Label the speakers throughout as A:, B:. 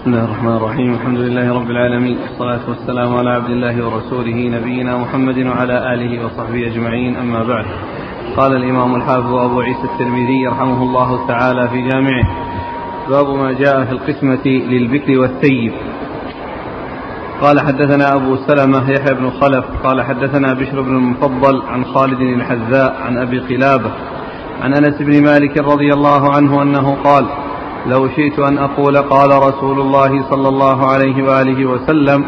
A: بسم الله الرحمن الرحيم. الحمد لله رب العالمين. والصلاة والسلام على عبد الله ورسوله نبينا محمد وعلى آله وصحبه أجمعين. أما بعد. قال الإمام الحافظ أبو عيسى الترمذي رحمه الله تعالى في جامعه باب ما جاء في القسمة للبكر والثيب. قال حدثنا أبو سلمة يحيى بن خلف. قال حدثنا بشر بن المفضل عن خالد الحذاء عن أبي قلابة عن أنس بن مالك رضي الله عنه أنه قال لو شئت أن أقول قال رسول الله صلى الله عليه وآله وسلم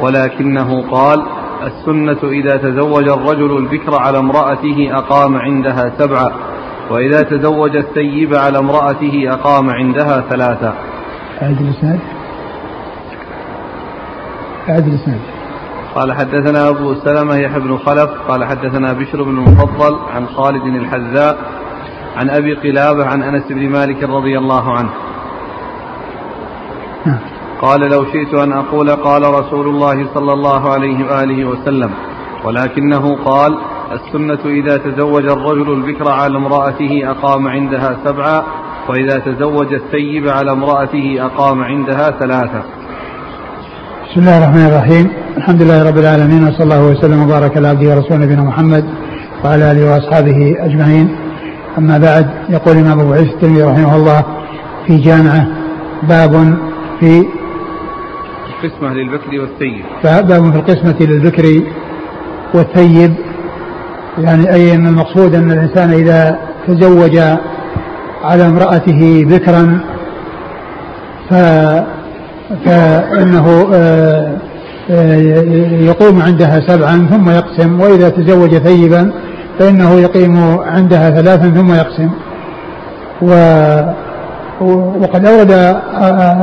A: ولكنه قال السنة إذا تزوج الرجل البكر على امرأته أقام عندها سبعة وإذا تزوج الثيب على امرأته أقام عندها ثلاثة.
B: أعد الإسناد. أعد الإسناد.
A: قال حدثنا أبو سلمة يحيى بن خلف قال حدثنا بشر بن المفضل عن خالد الحذاء عن أبي قلابة عن أنس بن مالك رضي الله عنه.
B: نعم.
A: قال لو شئت أن أقول قال رسول الله صلى الله عليه وآله وسلم ولكنه قال السنة إذا تزوج الرجل البكر على امرأته أقام عندها سبعة وإذا تزوج الثيب على امرأته أقام عندها ثلاثة.
B: بسم الله الرحمن الرحيم. الحمد لله رب العالمين وصلى الله وسلم وبارك على عبده ورسوله نبينا محمد وعلى آله وأصحابه أجمعين. أما بعد يقول الإمام أبو عيسى الترمذي رحمه الله في جامعه باب في
A: القسمة للبكر والثيب
B: باب في القسمة للبكر والثيب. يعني أي أن المقصود أن الإنسان إذا تزوج على امرأته بكرا ف فإنه آه، آه، يقوم عندها سبعا ثم يقسم وإذا تزوج ثيبا فإنه يقيم عندها ثلاثا ثم يقسم. و وقد أورد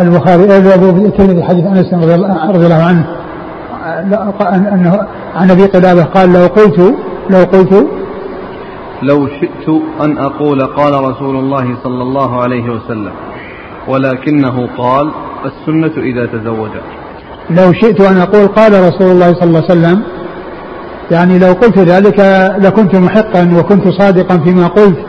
B: البخاري أبو الترمذي حديث أنس رضي الله عنه أنه عن أبي قلابة قال لو قلت لو قلت
A: لو شئت أن أقول قال رسول الله صلى الله عليه وسلم ولكنه قال السنة إذا تزوج.
B: لو شئت أن أقول قال رسول الله صلى الله عليه وسلم يعني لو قلت ذلك لكنت محقا وكنت صادقا فيما قلت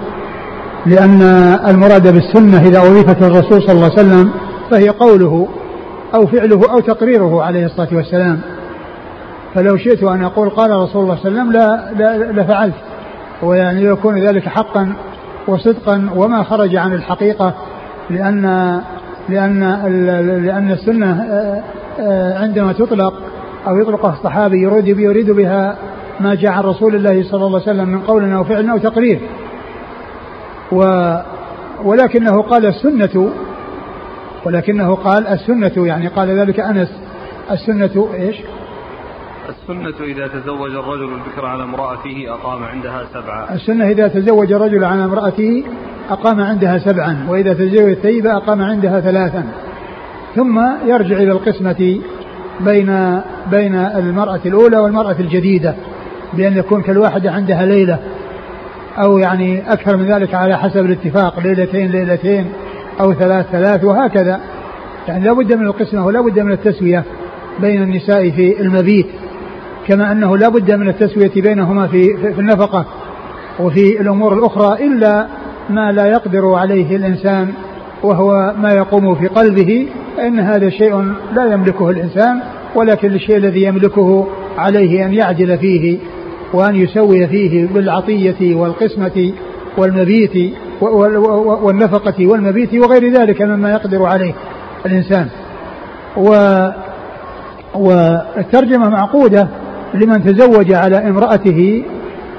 B: لأن المراد بالسنة إذا أضيفت للرسول صلى الله عليه وسلم فهي قوله أو فعله أو تقريره عليه الصلاة والسلام. فلو شئت أن أقول قال رسول الله صلى الله عليه وسلم لا, لا لفعلت ويعني يكون ذلك حقا وصدقا وما خرج عن الحقيقة لأن لأن لأن السنة آه، آه، عندما تطلق أو يطلقها الصحابي يريد يريد بها ما جاء عن رسول الله صلى الله عليه وسلم من قول أو فعل أو تقرير. و ولكنه قال السنة ولكنه قال السنة يعني قال ذلك أنس. السنة إيش؟
A: السنة إذا تزوج الرجل البكر على امرأته أقام عندها سبعة
B: السنة إذا تزوج الرجل على امرأته أقام عندها سبعا وإذا تزوج الثيبة أقام عندها ثلاثا. ثم يرجع إلى القسمة بين بين المرأة الأولى والمرأة الجديدة بأن يكون كل واحدة عندها ليلة أو يعني أكثر من ذلك على حسب الاتفاق ليلتين ليلتين أو ثلاث ثلاث وهكذا. يعني لا بد من القسمة ولا بد من التسوية بين النساء في المبيت كما أنه لا بد من التسوية بينهما في, في النفقة وفي الأمور الأخرى إلا ما لا يقدر عليه الإنسان وهو ما يقوم في قلبه فإن هذا شيء لا يملكه الإنسان ولكن الشيء الذي يملكه عليه أن يعدل فيه وأن يسوي فيه بالعطية والقسمة والمبيت والنفقة والمبيت وغير ذلك مما يقدر عليه الإنسان. و والترجمة معقودة لمن تزوج على امرأته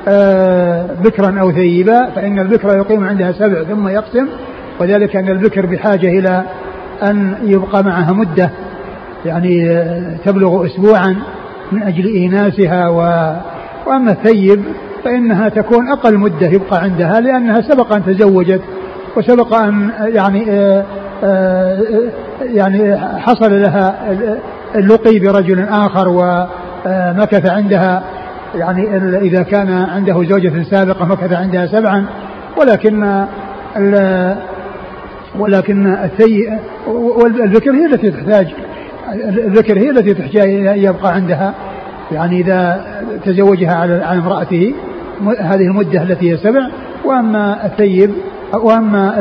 B: آه، بكرا أو ثيبا فإن البكر يقيم عندها سبع ثم يقسم وذلك أن البكر بحاجة إلى أن يبقى معها مدة يعني آه، تبلغ أسبوعا من أجل إيناسها و... وأما الثيب فإنها تكون أقل مدة يبقى عندها لأنها سبق أن تزوجت وسبق أن يعني آه، يعني حصل لها اللقي برجل آخر ومكث عندها يعني إذا كان عنده زوجة سابقة مكث عندها سبعا ولكن ولكن الثي والذكر هي التي تحتاج الذكر هي التي تحتاج أن يبقى عندها. يعني إذا تزوجها على امرأته هذه المدة التي هي سبع. وأما الثيب وأما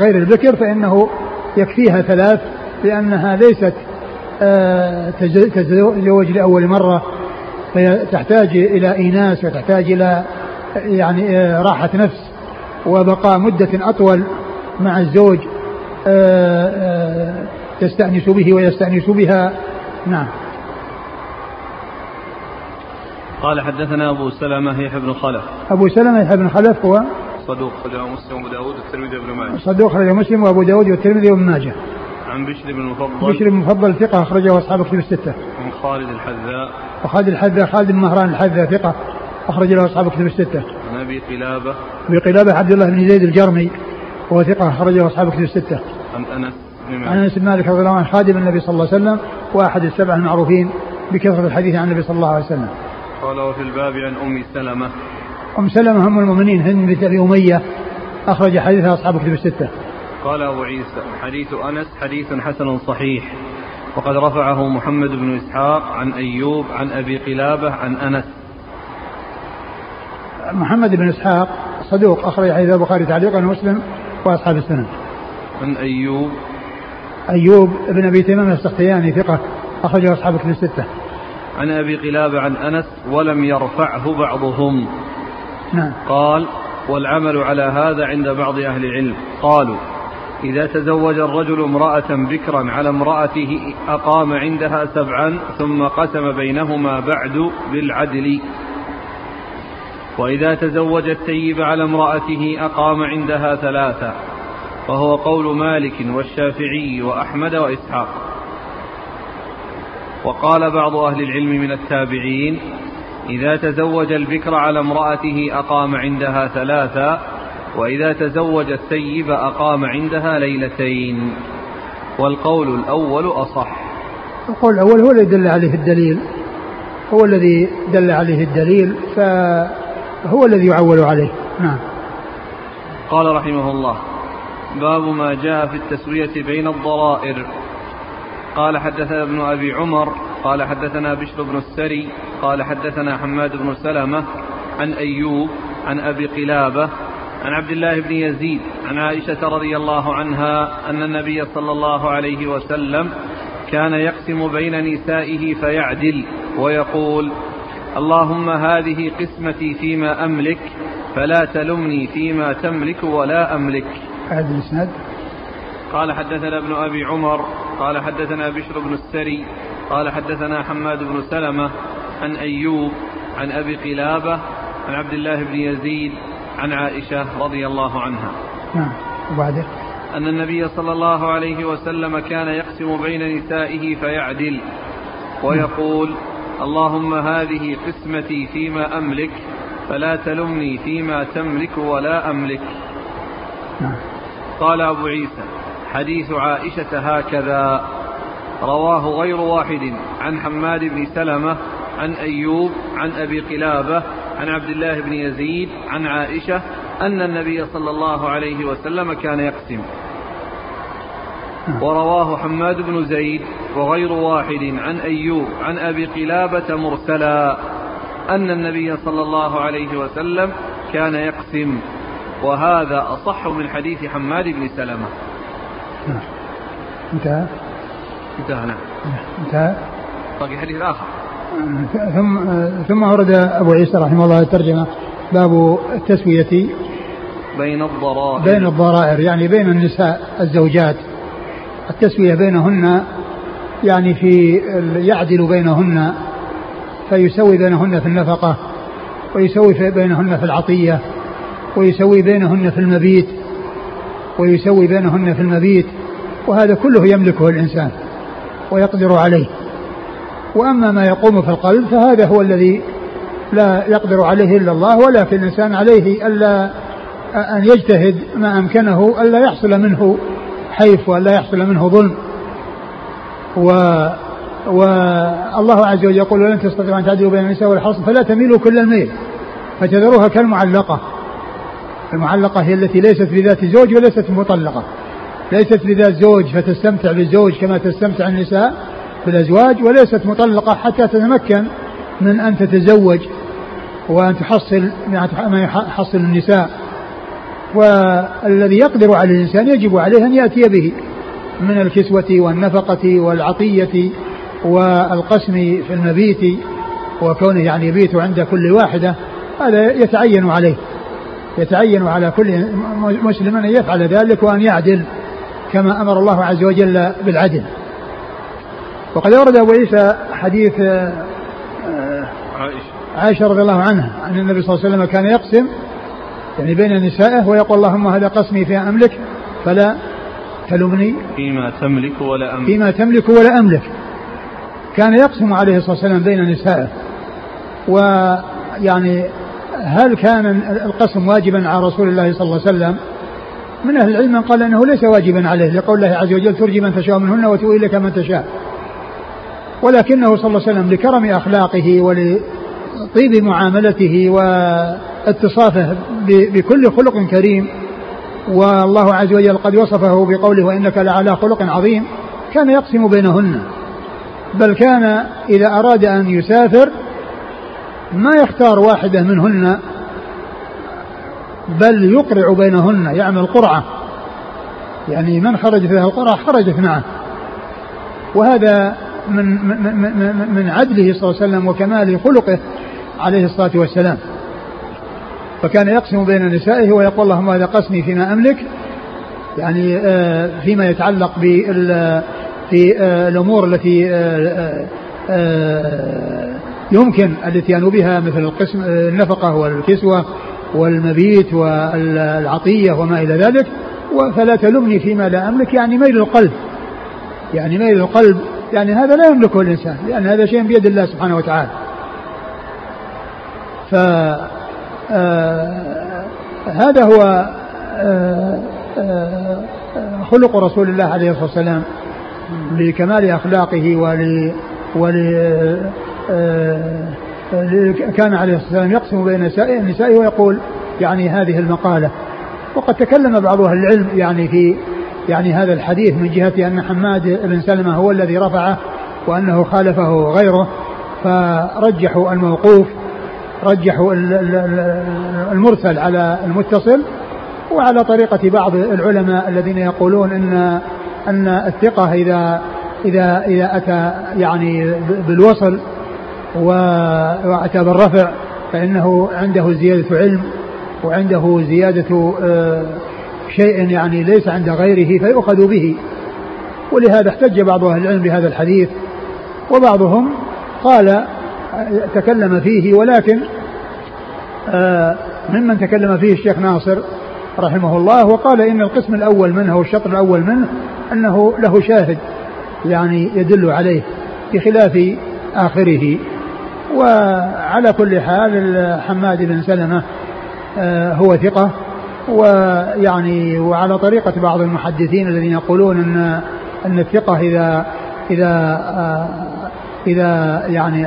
B: غير البكر فإنه يكفيها ثلاث لأنها ليست آه، تتزوج لأول مرة. فتحتاج إلى إيناس وتحتاج إلى يعني آه، راحة نفس. وبقاء مدة أطول. مع الزوج آه، تستأنس به ويستأنس بها. نعم.
A: قال حدثنا أبو سلمة يحيى بن خلف.
B: أبو سلمة يحيى بن خلف هو
A: صدوق خرجه مسلم وأبو داود والترمذي وابن ماجه.
B: صدوق خرجه مسلم وأبو داود والترمذي وابن ماجه.
A: عن بشر بن المفضل.
B: بشر بن المفضل ثقة أخرجه أصحاب كتب الستة.
A: عن خالد الحذاء.
B: وخالد الحذاء خالد بن مهران الحذاء ثقة أخرج له أصحاب كتب الستة.
A: عن أبي قلابة.
B: أبي قلابة عبد الله بن زيد الجرمي. وهو ثقة أخرجه أصحاب كتب الستة.
A: عن أنس
B: عن أنس بن مالك رضي الله عنه خادم النبي صلى الله عليه وسلم وأحد السبع المعروفين بكثرة الحديث عن النبي صلى الله عليه وسلم.
A: قال وفي الباب عن أم سلمة.
B: أم سلمة أم المؤمنين هند بنت أبي أمية أخرج حديثها أصحاب كتب الستة.
A: قال أبو عيسى حديث أنس حديث حسن صحيح. وقد رفعه محمد بن إسحاق عن أيوب عن أبي قلابة عن أنس.
B: محمد بن إسحاق صدوق أخرج حديث البخاري تعليقا ومسلم. وأصحاب السنن
A: عن أيوب.
B: أيوب بن أبي تمام السختياني ثقة أخرجه أصحاب كتب الستة.
A: عن أبي قلابة عن أنس ولم يرفعه بعضهم.
B: نعم.
A: قال والعمل على هذا عند بعض أهل العلم. قالوا إذا تزوج الرجل امرأة بكرا على امرأته أقام عندها سبعا ثم قسم بينهما بعد بالعدل. وإذا تزوج التيب على امرأته أقام عندها ثلاثة وهو قول مالك والشافعي وأحمد وإسحاق. وقال بعض أهل العلم من التابعين إذا تزوج البكر على امرأته أقام عندها ثلاثة وإذا تزوج الثيب أقام عندها ليلتين. والقول الأول أصح.
B: القول الأول هو الذي دل عليه الدليل. هو الذي دل عليه الدليل فهو الذي يعول عليه. نعم.
A: قال رحمه الله باب ما جاء في التسوية بين الضرائر. قال حدثنا ابن أبي عمر قال حدثنا بشر بن السري قال حدثنا حماد بن سلمة عن أيوب عن أبي قلابة عن عبد الله بن يزيد عن عائشة رضي الله عنها أن النبي صلى الله عليه وسلم كان يقسم بين نسائه فيعدل ويقول اللهم هذه قسمتي فيما أملك فلا تلمني فيما تملك ولا أملك.
B: هذا الإسناد.
A: قال حدثنا ابن أبي عمر قال حدثنا بشر بن السري قال حدثنا حماد بن سلمة عن أيوب عن أبي قلابة عن عبد الله بن يزيد عن عائشة رضي الله عنها.
B: نعم. وبعده.
A: أن النبي صلى الله عليه وسلم كان يقسم بين نسائه فيعدل ويقول اللهم هذه قسمتي فيما أملك فلا تلمني فيما تملك ولا أملك.
B: نعم.
A: قال أبو عيسى حديث عائشة هكذا. رواه غير واحد. عن حماد بن سلمة عن أيوب عن أبي قلابة عن عبد الله بن يزيد عن عائشة أن النبي صلى الله عليه وسلم كان يقسم. ورواه حماد بن زيد وغير واحد عن أيوب عن أبي قلابة مرسلا أن النبي صلى الله عليه وسلم كان يقسم وهذا أصح من حديث حماد بن سلمة.
B: انتهى؟
A: انتهى نعم.
B: انتهى؟
A: باقي حديث آخر.
B: ثم ثم ورد أبو عيسى رحمه الله الترجمة باب التسوية
A: بين الضرائر.
B: بين الضرائر يعني بين النساء الزوجات. التسوية بينهن يعني في يعدل بينهن فيسوي بينهن في النفقة ويسوي بينهن في العطية ويسوي بينهن في المبيت ويسوي بينهن في المبيت وهذا كله يملكه الإنسان ويقدر عليه. وأما ما يقوم في القلب فهذا هو الذي لا يقدر عليه إلا الله ولكن الإنسان عليه ألا أن يجتهد ما أمكنه ألا يحصل منه حيف وألا يحصل منه ظلم. و والله عز وجل يقول ولن تستطيعوا أن تعدلوا بين النساء والحصن فلا تميلوا كل الميل فتذروها كالمعلقة. المعلقة هي التي ليست بذات زوج وليست مطلقة. ليست بذات زوج فتستمتع بالزوج كما تستمتع النساء بالأزواج وليست مطلقة حتى تتمكن من أن تتزوج وأن تحصل ما يحصل النساء. والذي يقدر على الإنسان يجب عليه أن يأتي به من الكسوة والنفقة والعطية والقسم في المبيت وكونه يعني يبيت عند كل واحدة هذا يتعين عليه. يتعين على كل مسلم أن يفعل ذلك وأن يعدل كما أمر الله عز وجل بالعدل. وقد أورد أبو عيسى حديث آه، عائشة رضي الله عنها أن النبي صلى الله عليه وسلم كان يقسم يعني بين نسائه ويقول اللهم هذا قسمي فيما أملك فلا تلمني
A: فيما تملك ولا أملك.
B: فيما تملك ولا أملك. كان يقسم عليه الصلاة والسلام بين نسائه. ويعني هل كان القسم واجبا على رسول الله صلى الله عليه وسلم؟ من أهل العلم من قال أنه ليس واجبا عليه لقول الله عز وجل ترجي من تشاء منهن وتؤوي لك من تشاء. ولكنه صلى الله عليه وسلم لكرم أخلاقه ولطيب معاملته واتصافه بكل خلق كريم. والله عز وجل قد وصفه بقوله وإنك لعلى خلق عظيم. كان يقسم بينهن. بل كان إذا أراد أن يسافر ما يختار واحدة منهن بل يقرع بينهن يعمل قرعة. يعني من خرج فيها القرعة خرجت معه. وهذا من من من عدله صلى الله عليه وسلم وكمال خلقه. عليه الصلاة والسلام. فكان يقسم بين نسائه ويقول اللهم هذا قسمي فيما أملك يعني آه، فيما يتعلق بال في آه، الأمور التي آه، يمكن الاتيان بها مثل القسم النفقة والكسوة والمبيت والعطية وما إلى ذلك. فلا تلمني فيما لا أملك يعني ميل القلب. يعني ميل القلب يعني هذا لا يملكه الإنسان لأن هذا شيء بيد الله سبحانه وتعالى. ف آه، هو آه، آه، خلق رسول الله عليه الصلاة والسلام لكمال أخلاقه ول ول كان عليه الصلاة والسلام يقسم بين النساء ويقول يعني هذه المقالة. وقد تكلم بعض أهل العلم يعني في يعني هذا الحديث من جهة أن حماد بن سلمة هو الذي رفعه وأنه خالفه غيره فرجحوا الموقوف رجحوا المرسل على المتصل وعلى طريقة بعض العلماء الذين يقولون أن أن الثقة إذا إذا إذا أتى يعني بالوصل وأتى بالرفع فإنه عنده زيادة علم وعنده زيادة آه، شيء يعني ليس عند غيره فيؤخذ به. ولهذا احتج بعض أهل العلم بهذا الحديث وبعضهم قال تكلم فيه ولكن آه، ممن تكلم فيه الشيخ ناصر رحمه الله وقال إن القسم الأول منه والشطر الأول منه أنه له شاهد يعني يدل عليه بخلاف آخره. وعلى كل حال حماد بن سلمة آه، هو ثقة ويعني وعلى طريقة بعض المحدثين الذين يقولون أن أن الثقة إذا إذا آه، إذا يعني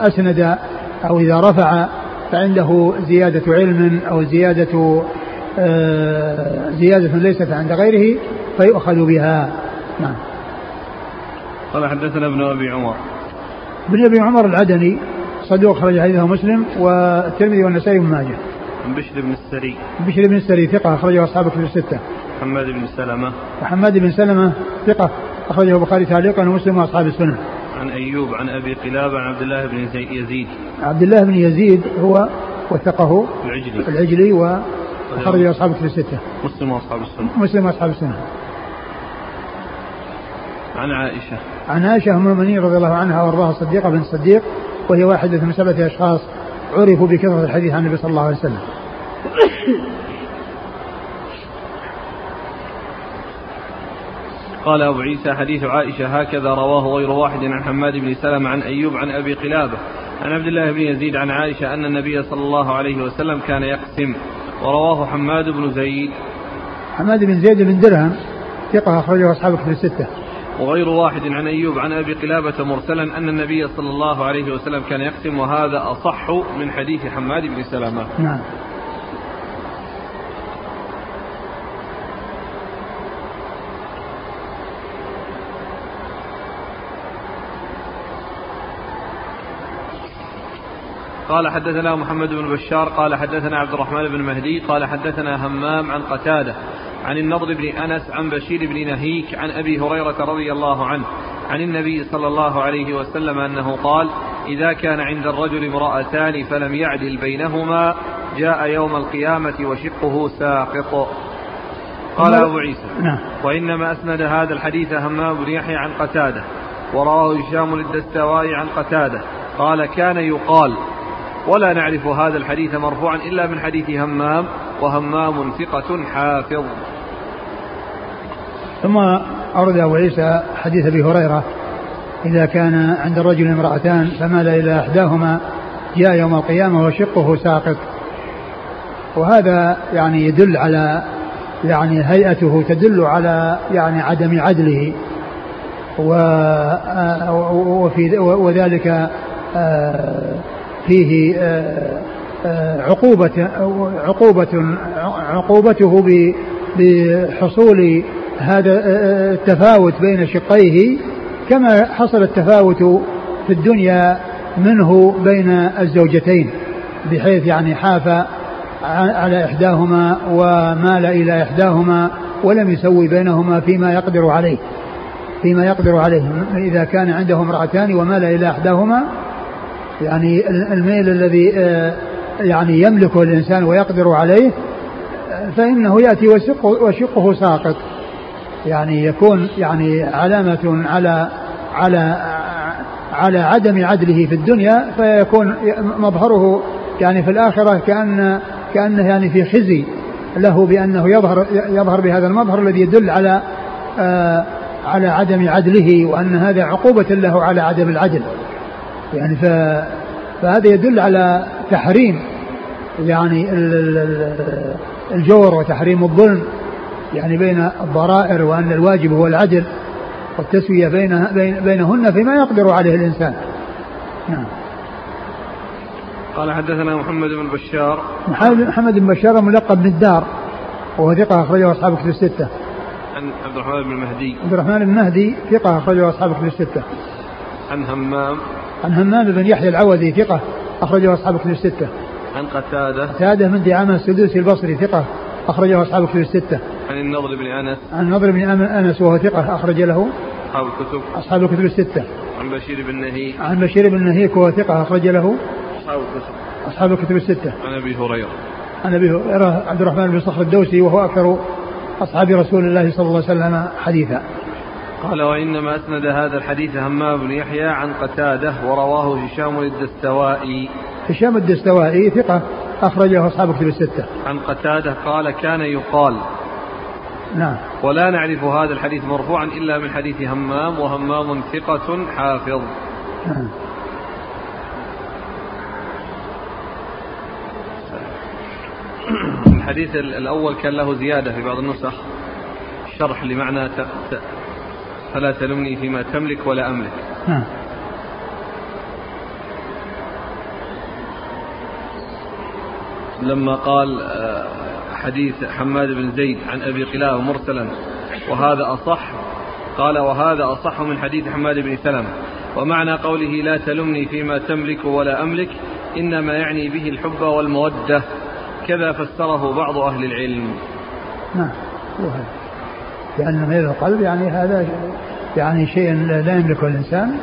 B: أسند أو إذا رفع فعنده زيادة علم أو زيادة آه، زيادة ليست عند غيره فيؤخذ بها. نعم.
A: قال حدثنا ابن أبي عمر.
B: ابن أبي عمر العدني صدوق خرج حديثه مسلم والترمذي والنسائي بن ماجه.
A: عن بشر بن السري.
B: بشر بن السري ثقة أخرجه أصحاب كتب الستة.
A: محمد بن سلمة.
B: محمد بن سلمة ثقة أخرجه البخاري تعليقا ومسلم وأصحاب السنة.
A: عن أيوب عن أبي قلابة عن عبد الله بن يزيد.
B: عبد الله بن يزيد هو وثقه
A: العجلي.
B: العجلي وخرج أصحاب في الستة.
A: مسلم وأصحاب السنة.
B: مسلم وأصحاب السنة.
A: عن عائشة.
B: عن عائشة أم المؤمنين رضي الله عنها وأرضاها الصديقة بن الصديق وهي واحدة من سبعة أشخاص عرفوا بكثرة الحديث عن النبي صلى الله عليه وسلم.
A: قال أبو عيسى حديث عائشة هكذا رواه غير واحد عن حماد بن سلمة عن أيوب عن أبي قلابة. عن عبد الله بن يزيد عن عائشة أن النبي صلى الله عليه وسلم كان يقسم ورواه حماد بن زيد.
B: حماد بن زيد بن درهم ثقة أخرجه أصحاب في الستة.
A: وغير واحد عن أيوب عن أبي قلابة مرسلا أن النبي صلى الله عليه وسلم كان يقسم وهذا أصح من حديث حماد بن سلمة.
B: نعم.
A: قال حدثنا محمد بن بشار قال حدثنا عبد الرحمن بن مهدي قال حدثنا همام عن قتادة عن النضر بن أنس عن بشير بن نهيك عن أبي هريرة رضي الله عنه عن النبي صلى الله عليه وسلم أنه قال إذا كان عند الرجل امرأتان فلم يعدل بينهما جاء يوم القيامة وشقه ساقط قال أبو عيسى نعم. وإنما أسند هذا الحديث همام بن يحيى عن قتادة ورواه هشام للدستوائي عن قتادة قال كان يقال ولا نعرف هذا الحديث مرفوعا إلا من حديث همام وهمام ثقة حافظ.
B: ثم أورد أبو عيسى حديث أبي هريرة إذا كان عند الرجل امرأتان فمال إلى إحداهما جاء يوم القيامة وشقه ساقط. وهذا يعني يدل على يعني هيئته تدل على يعني عدم عدله. وفي وذلك آه، فيه آه، آه، عقوبة عقوبة عقوبته بحصول هذا التفاوت بين شقيه كما حصل التفاوت في الدنيا منه بين الزوجتين بحيث يعني حاف على إحداهما ومال إلى إحداهما ولم يسوي بينهما فيما يقدر عليه فيما يقدر عليه إذا كان عنده امرأتان ومال إلى إحداهما يعني الميل الذي آه، يعني يملكه الإنسان ويقدر عليه فإنه يأتي وشقه, وشقه ساقط. يعني يكون يعني علامة على على على عدم عدله في الدنيا فيكون مظهره يعني في الآخرة كأن كأنه يعني في خزي له بأنه يظهر يظهر بهذا المظهر الذي يدل على آه على عدم عدله وأن هذا عقوبة له على عدم العدل. يعني ف فهذا يدل على تحريم يعني الجور وتحريم الظلم يعني بين الضرائر وأن الواجب هو العدل والتسوية بين بينهن فيما يقدر عليه الإنسان نعم
A: قال حدثنا محمد بن بشار
B: محمد بن بشار ملقب بن الدار وهو ثقة أخرجه أصحاب كتب الستة.
A: عن عبد الرحمن بن المهدي.
B: عبد الرحمن بن المهدي ثقة أخرجه أصحاب كتب الستة.
A: عن همام.
B: عن همام بن يحيى العوذي ثقة أخرجه أصحاب كتب الستة.
A: عن قتادة.
B: قتادة من دعامة السدوسي البصري ثقة أخرجه أصحاب كتب الستة.
A: عن النضر بن أنس.
B: عن النضر بن أنس وهو ثقة أخرج له.
A: أصحاب الكتب.
B: أصحاب الكتب الستة.
A: عن بشير بن نهيك.
B: عن بشير بن نهيك وهو ثقة أخرج له.
A: أصحاب الكتب.
B: أصحاب الكتب الستة.
A: عن أبي هريرة.
B: عن أبي هريرة عبد الرحمن بن صخر الدوسي وهو أكثر أصحاب رسول الله صلى الله عليه وسلم حديثا.
A: قال وإنما أسند هذا الحديث همام بن يحيى عن قتادة ورواه هشام الدستوائي.
B: هشام الدستوائي ثقة أخرجه أصحاب الكتب الستة.
A: عن قتادة قال كان يقال
B: نعم
A: ولا نعرف هذا الحديث مرفوعا إلا من حديث همام وهمام ثقة حافظ نعم الحديث الأول كان له زيادة في بعض النسخ شرح لمعنى. فلا تلمني فيما تملك ولا أملك. نعم. لما قال آه، حديث حماد بن زيد عن أبي قلابة مرسلا وهذا أصح قال وهذا أصح من حديث حماد بن سلمة. ومعنى قوله لا تلمني فيما تملك ولا أملك إنما يعني به الحب والمودة. كذا فسره بعض أهل العلم.
B: نعم لأن ميل القلب يعني هذا يعني شيء لا يملكه الإنسان.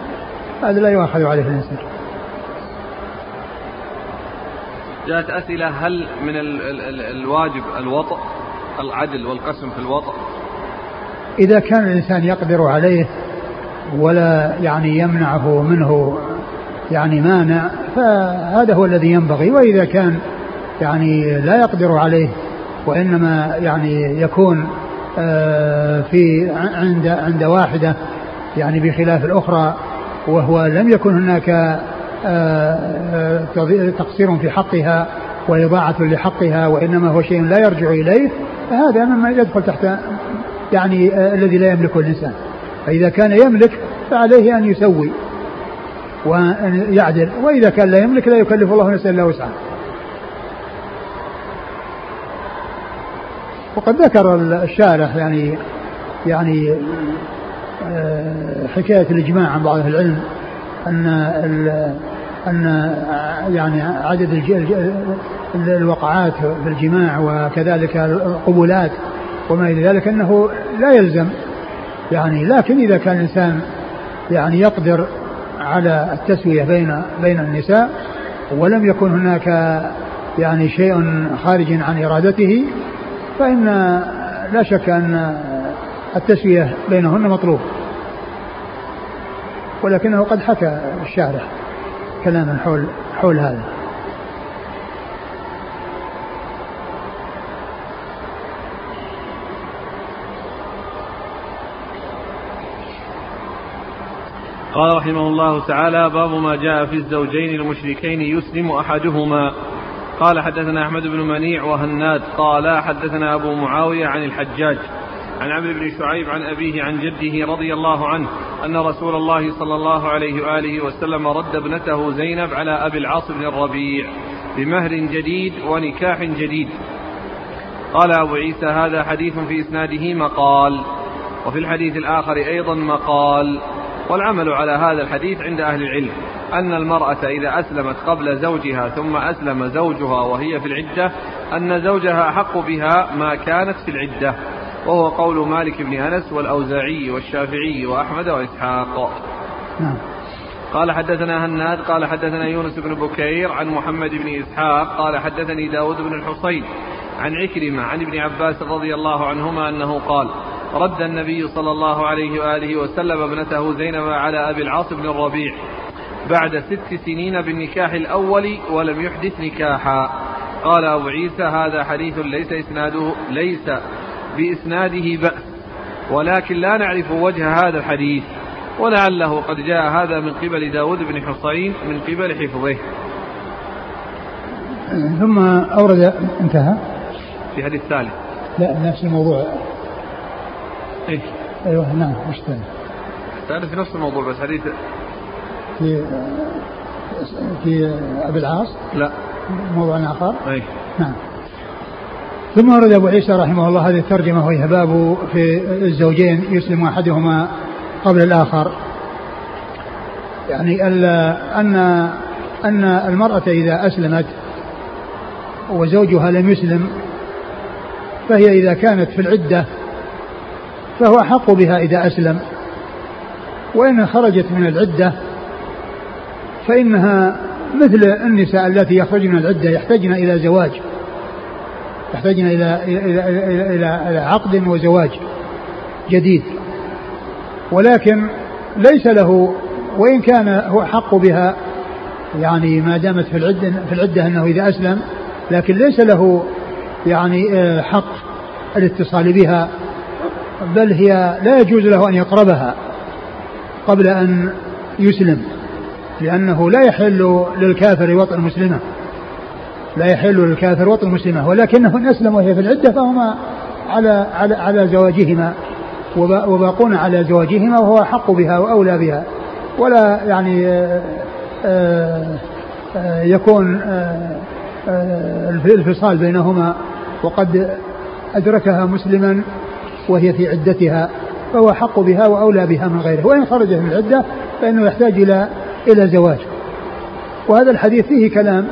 B: هذا لا يؤاخذ عليه الإنسان.
A: جاءت أسئلة هل من ال ال ال الواجب الوطء العدل والقسم في الوطء
B: إذا كان الإنسان يقدر عليه ولا يعني يمنعه منه يعني مانع فهذا هو الذي ينبغي. وإذا كان يعني لا يقدر عليه وإنما يعني يكون في عند عند واحدة يعني بخلاف الأخرى وهو لم يكن هناك آه، آه، تقصير في حقها وإضاعة لحقها وإنما هو شيء لا يرجع إليه فهذا مما يدخل تحت يعني الذي لا يملكه الإنسان. فإذا كان يملك فعليه أن يسوي وأن يعدل وإذا كان لا يملك لا يكلف الله نفسا إلا وسعها. وقد ذكر الشارح يعني يعني آه، حكاية الإجماع عن بعض أهل العلم أن أن يعني عدد الوقعات في الجماع وكذلك القبولات وما إلى ذلك أنه لا يلزم يعني لكن إذا كان الإنسان يعني يقدر على التسوية بين بين النساء ولم يكن هناك يعني شيء خارج عن إرادته فإن لا شك أن التسوية بينهن مطلوب. ولكنه قد حكى الشارح كلاما حول حول هذا.
A: قال رحمه الله تعالى باب ما جاء في الزوجين المشركين يسلم أحدهما قال حدثنا أحمد بن منيع وهناد قال حدثنا أبو معاوية عن الحجاج عن عمرو بن شعيب عن أبيه عن جده رضي الله عنه أن رسول الله صلى الله عليه وآله وسلم رد ابنته زينب على أبي العاص بن الربيع بمهر جديد ونكاح جديد. قال أبو عيسى هذا حديث في إسناده مقال وفي الحديث الآخر أيضا مقال. والعمل على هذا الحديث عند أهل العلم أن المرأة إذا أسلمت قبل زوجها ثم أسلم زوجها وهي في العدة أن زوجها أحق بها ما كانت في العدة وهو قول مالك بن أنس والأوزاعي والشافعي وأحمد وإسحاق نعم. قال حدثنا هناد قال حدثنا يونس بن بكير عن محمد بن إسحاق قال حدثني داود بن الحصين عن عكرمة عن ابن عباس رضي الله عنهما أنه قال رد النبي صلى الله عليه وآله وسلم ابنته زينب على أبي العاص بن الربيع بعد ست سنين بالنكاح الأول ولم يحدث نكاحا. قال أبو عيسى هذا حديث ليس إسناده ليس بإسناده بأس ولكن لا نعرف وجه هذا الحديث ولعله قد جاء هذا من قبل داود بن حصين من قبل حفظه.
B: ثم أورد انتهى؟
A: في حديث ثالث.
B: لا نفس الموضوع.
A: إيه؟
B: أيوه نعم وش ثاني؟
A: ثالث في نفس الموضوع بس حديث
B: في في أبي العاص؟
A: لا
B: موضوع آخر؟
A: أي
B: نعم ثم ورد أبو عيسى رحمه الله هذه الترجمة وهي باب في الزوجين يسلم أحدهما قبل الآخر يعني أن أن المرأة إذا أسلمت وزوجها لم يسلم فهي إذا كانت في العدة فهو أحق بها إذا أسلم. وإن خرجت من العدة فإنها مثل النساء التي يخرجن العدة يحتاجن إلى زواج. يحتاجن إلى إلى إلى, إلى, إلى عقد وزواج جديد. ولكن ليس له وإن كان هو حق بها يعني ما دامت في العدة في العدة أنه إذا أسلم لكن ليس له يعني آه، حق الاتصال بها. بل هي لا يجوز له أن يقربها قبل أن يسلم لأنه لا يحل للكافر وطن مسلمة. لا يحل للكافر وطن مسلمة ولكنه إن أسلم وهي في العدة فهما على على على زواجهما وباقون على زواجهما وهو أحق بها وأولى بها. ولا يعني آآ آه، آآ آه، يكون آآ آه، الانفصال بينهما وقد أدركها مسلما وهي في عدتها فهو حق بها وأولى بها من غيره. وإن خرج من العدة فإنه يحتاج إلى إلى زواج. وهذا الحديث فيه كلام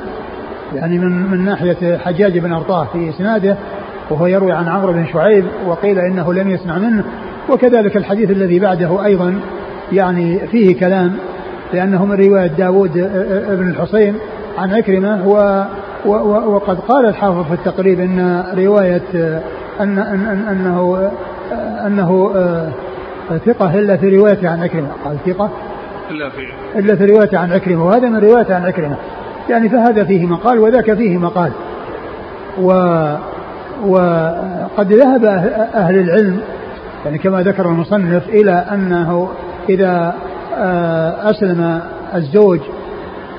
B: يعني من من ناحية حجاج بن أرطاه في إسناده وهو يروي عن عمرو بن شعيب وقيل إنه لم يسمع منه. وكذلك الحديث الذي بعده أيضا يعني فيه كلام لأنه من رواية داود بن الحصين عن عكرمة و وقد قال الحافظ في التقريب إن رواية أن أن أنه أنه آه، ثقة إلا في روايته عن عكرمة. قال ثقة
A: إلا في
B: إلا في روايته عن عكرمة. وهذا من روايته عن عكرمة. يعني فهذا فيه مقال وذاك فيه مقال. و وقد ذهب أهل العلم يعني كما ذكر المصنف إلى أنه إذا آه، أسلم الزوج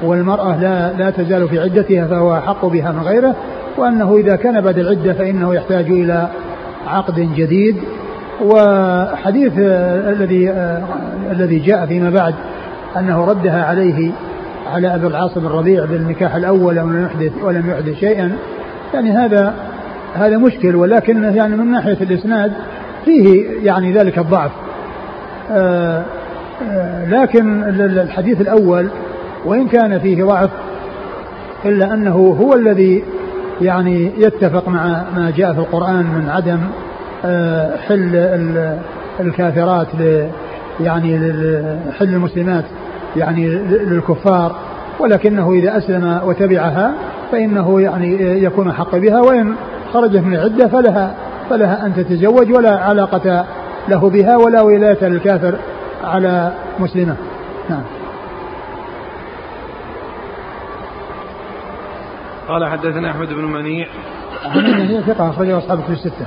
B: والمرأة لا لا تزال في عدتها فهو أحق بها من غيره وأنه إذا كان بعد العدة فإنه يحتاج إلى عقد جديد. وحديث الذي الذي جاء فيما بعد أنه ردها عليه على أبي العاص بن الربيع بالنكاح الأول ولم يحدث ولم يحدث شيئا. يعني هذا هذا مشكل ولكن يعني من ناحية الإسناد فيه يعني ذلك الضعف. آه، آه، لكن الحديث الأول وإن كان فيه ضعف إلا أنه هو الذي يعني يتفق مع ما جاء في القرآن من عدم آه، حل الكافرات يعني حل المسلمات يعني للكفار. ولكنه إذا أسلم وتبعها فإنه يعني يكون حق بها وإن خرجت من العدة فلها فلها أن تتزوج ولا علاقة له بها ولا ولاية للكافر على مسلمة. نعم.
A: قال حدثنا أحمد بن منيع
B: هي ثقة أخرجه أصحاب في الستة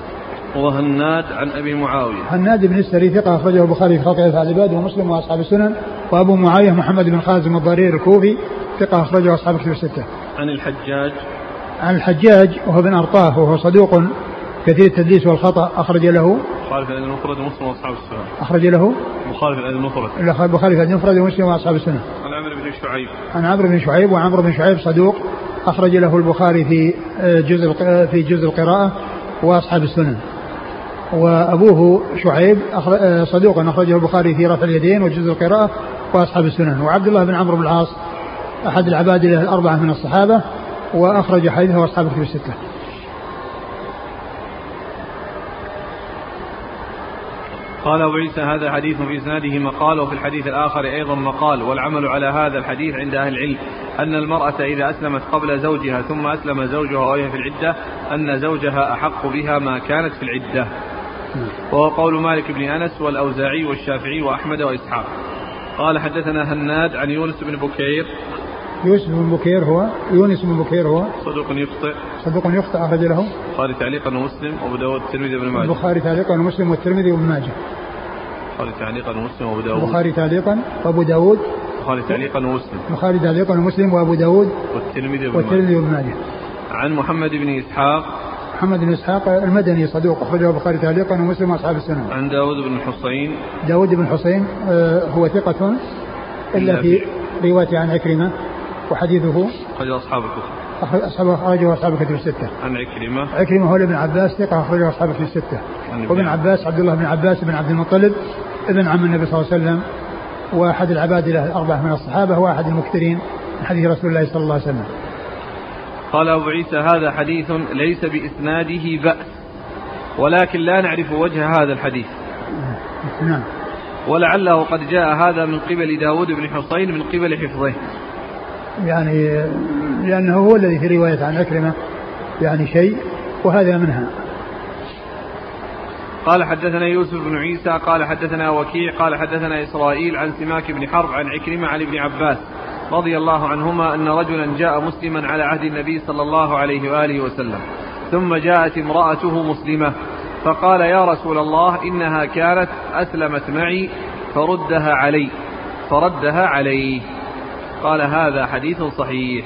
A: وهناد عن أبي معاوية.
B: هناد بن السري ثقة أخرجه البخاري في خلق افعال العباد ومسلم وأصحاب السنن وأبو معاوية محمد بن خازم الضرير الكوفي ثقة أخرجه أصحاب الكتب الستة.
A: عن الحجاج
B: عن الحجاج وهو بن أرطاه وهو صدوق كثير التدليس والخطأ أخرج له
A: مخالف الادب المفرد ومسلم وأصحاب السنن.
B: أخرج له
A: مخالف الادب المفرد.
B: البخاري في الادب المفرد ومسلم وأصحاب السنن.
A: عن عمرو بن شعيب.
B: عن عمرو بن شعيب وعمرو بن شعيب صدوق أخرج له البخاري في جزء في جزء القراءة وأصحاب السنن. وأبوه شعيب آه، صدوق أخرجه البخاري في رفع اليدين وجزء القراءة وأصحاب السنن وعبد الله بن عمرو بن العاص أحد العباد الأربعة من الصحابة وأخرج حديثه أصحاب الكتب الستة.
A: قال أبو عيسى هذا حديث في إسناده مقال وفي الحديث الآخر أيضا مقال والعمل على هذا الحديث عند أهل العلم أن المرأة إذا أسلمت قبل زوجها ثم أسلم زوجها وهي في العدة أن زوجها أحق بها ما كانت في العدة. وهو قول مالك بن أنس والأوزاعي والشافعي وأحمد وإسحاق. قال حدثنا هناد عن يونس بن بكير.
B: يوسف بن بكير هو يونس بن بكير هو.
A: صدوق يخطئ.
B: صدوق يخطئ أخرج له.
A: البخاري تعليقا ومسلم وأبو داود والترمذي وابن ماجه.
B: البخاري تعليقا ومسلم والترمذي وابن ماجه.
A: البخاري تعليقا ومسلم وأبو داود.
B: البخاري تعليقا وأبو داود.
A: البخاري تعليقا ومسلم.
B: البخاري تعليقا ومسلم وأبو داود
A: والترمذي
B: وابن ماجه.
A: عن محمد بن إسحاق.
B: محمد بن إسحاق المدني صدوق أخرجه البخاري تعليقا ومسلم وأصحاب السنة.
A: عن داود بن الحصين
B: داود بن الحصين آه، هو ثقة إلا في رواية عن عكرمة وحديثه.
A: أخرج أصحاب الكتب.
B: أصحاب أخرجه أصحاب الكتب الستة.
A: عن عكرمة.
B: عكرمة هو ابن عباس ثقة أخرجه أصحاب الكتب الستة. وابن عباس عبد الله بن عباس بن عبد المطلب ابن عم النبي صلى الله عليه وسلم. وأحد العباد له الأربعة من الصحابة وأحد المكثرين من حديث رسول الله صلى الله عليه وسلم.
A: قال أبو عيسى هذا حديث ليس بإسناده بأس ولكن لا نعرف وجه هذا الحديث.
B: نعم.
A: ولعله قد جاء هذا من قبل داود بن حصين من قبل حفظه.
B: يعني لأنه هو الذي في رواية عن عكرمة يعني شيء وهذا منها.
A: قال حدثنا يوسف بن عيسى قال حدثنا وكيع قال حدثنا إسرائيل عن سماك بن حرب عن عكرمة عن ابن عباس رضي الله عنهما أن رجلا جاء مسلما على عهد النبي صلى الله عليه وآله وسلم ثم جاءت امرأته مسلمة فقال يا رسول الله إنها كانت أسلمت معي فردها علي فردها علي. قال هذا حديث صحيح.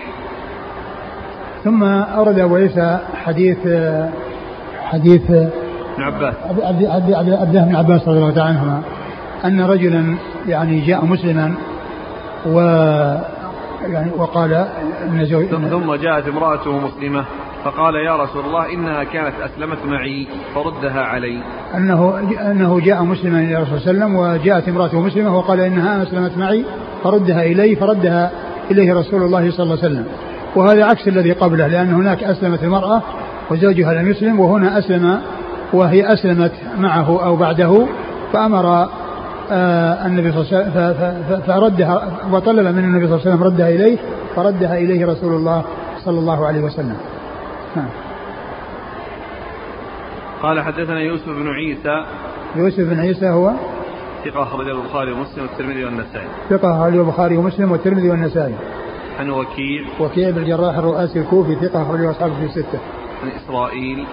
B: ثم أورد أبو عيسى حديث حديث
A: ابن عباس
B: عبد الله بن عباس رضي الله تعالى عنهما أن رجلا يعني جاء مسلما و يعني وقال
A: إن زوج ثم جاءت امرأته مسلمة فقال يا رسول الله إنها كانت أسلمت معي فردها علي.
B: انه أنه جاء مسلما إلى الرسول صلى الله عليه وسلم وجاءت امرأته مسلمة وقال إنها أسلمت معي فردها إلي فردها إليه رسول الله صلى الله عليه وسلم. وهذا عكس الذي قبله لأن هناك أسلمت المرأة وزوجها لم يسلم وهنا أسلم وهي أسلمت معه أو بعده فأمر آه النبي صلى الله عليه وسلم فردها وطلب من النبي صلى الله عليه وسلم ردها إليه فردها إليه رسول الله صلى الله عليه وسلم. نعم.
A: قال حدثنا يوسف بن عيسى.
B: يوسف بن عيسى هو؟
A: ثقة أخرجه البخاري ومسلم والترمذي والنسائي.
B: ثقة أخرجه البخاري ومسلم والترمذي والنسائي.
A: عن وكيع.
B: وكيع بن الجراح الرؤاسي الكوفي ثقة أخرجه أصحابه في الستة
A: عن إسرائيل.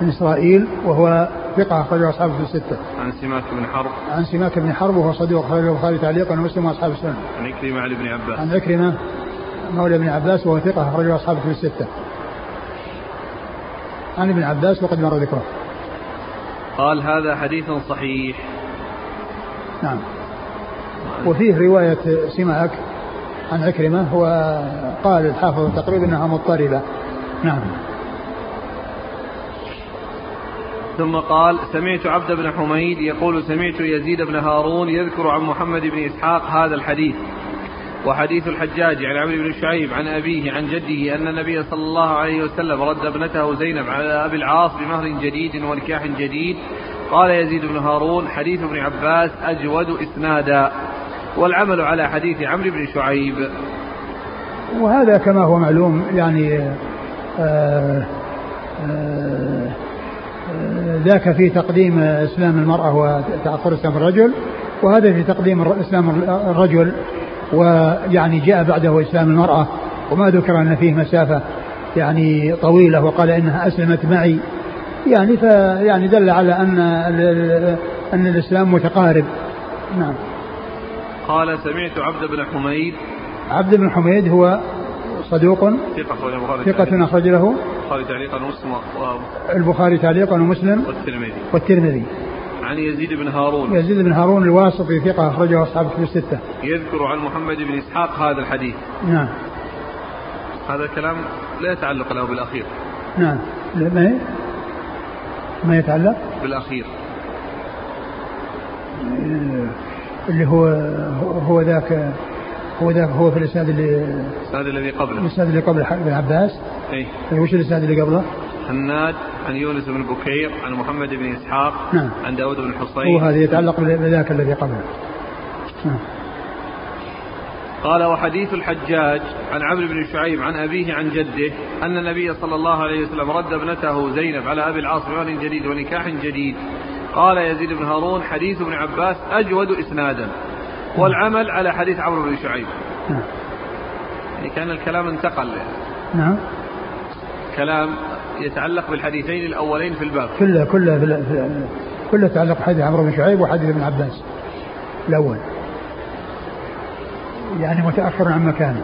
B: بن إسرائيل وهو ثقة أخرجه أصحابه في الستة.
A: عن سماك بن حرب.
B: عن سماك بن حرب وهو صدوق أخرجه البخاري تعليقا ومسلم وأصحاب السنة.
A: عن عكرمة عن ابن عباس.
B: عن عكرمة مولى ابن عباس وهو ثقة أخرجه أصحابه في الستة. عن ابن عباس وقد مر ذكره.
A: قال هذا حديث صحيح.
B: نعم. وفيه رواية سماك عن عكرمة وقال الحافظ تقريبا أنها مضطربة. نعم.
A: ثم قال سمعت عبد بن حميد يقول سمعت يزيد بن هارون يذكر عن محمد بن إسحاق هذا الحديث. وحديث الحجاج عن عمرو بن شعيب عن أبيه عن جده أن النبي صلى الله عليه وسلم رد ابنته زينب على أبي العاص بمهر جديد ونكاح جديد. قال يزيد بن هارون حديث ابن عباس أجود إسنادا. والعمل على حديث عمرو بن شعيب.
B: وهذا كما هو معلوم يعني آه، آه، ذاك في تقديم إسلام المرأة وتأخر إسلام الرجل وهذا في تقديم إسلام الرجل ويعني جاء بعده إسلام المرأة وما ذكر أن فيه مسافة يعني طويلة وقال إنها أسلمت معي. يعني فيعني دل على أن أن الإسلام متقارب. نعم.
A: قال سمعت عبد بن حميد.
B: عبد بن حميد هو صدوق ثقة أخرج البخاري ثقة أخرج له
A: البخاري تعليقا ومسلم
B: البخاري تعليقا ومسلم
A: والترمذي.
B: والترمذي.
A: عن يزيد بن هارون.
B: يزيد بن هارون الواسطي ثقة أخرجه أصحاب الكتب الستة.
A: يذكر عن محمد بن إسحاق هذا الحديث.
B: نعم.
A: هذا الكلام لا يتعلق له بالأخير.
B: نعم. ما ما يتعلق؟
A: بالأخير.
B: اللي هو هو ذاك هو ذاك هو في الإسناد اللي
A: الإسناد الذي قبله.
B: الإسناد اللي قبل ابن عباس.
A: اي
B: وش الإسناد اللي قبله؟
A: حناد عن يونس بن بكير عن محمد بن إسحاق
B: نعم.
A: عن داود بن حصين.
B: هو هذا يتعلق بذاك الذي قبله. نعم.
A: قال وحديث الحجاج عن عمرو بن شعيب عن أبيه عن جده أن النبي صلى الله عليه وسلم رد ابنته زينب على أبي العاص بمال جديد ونكاح جديد. قال يزيد بن هارون حديث ابن عباس أجود إسنادا. والعمل على حديث عمرو بن شعيب. نعم. يعني كان الكلام انتقل
B: نعم.
A: كلام يتعلق بالحديثين الأولين في الباب.
B: كله كله كله يتعلق بحديث عمرو بن شعيب وحديث ابن عباس. الأول. يعني متأخر عن مكانه.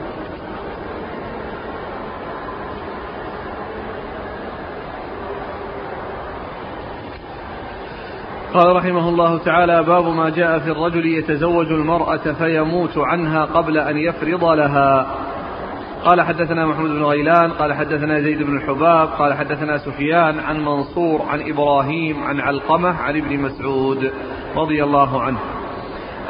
A: قال رحمه الله تعالى باب ما جاء في الرجل يتزوج المرأة فيموت عنها قبل أن يفرض لها. قال حدثنا محمود بن غيلان قال حدثنا زيد بن الحباب قال حدثنا سفيان عن منصور عن إبراهيم عن علقمة عن ابن مسعود رضي الله عنه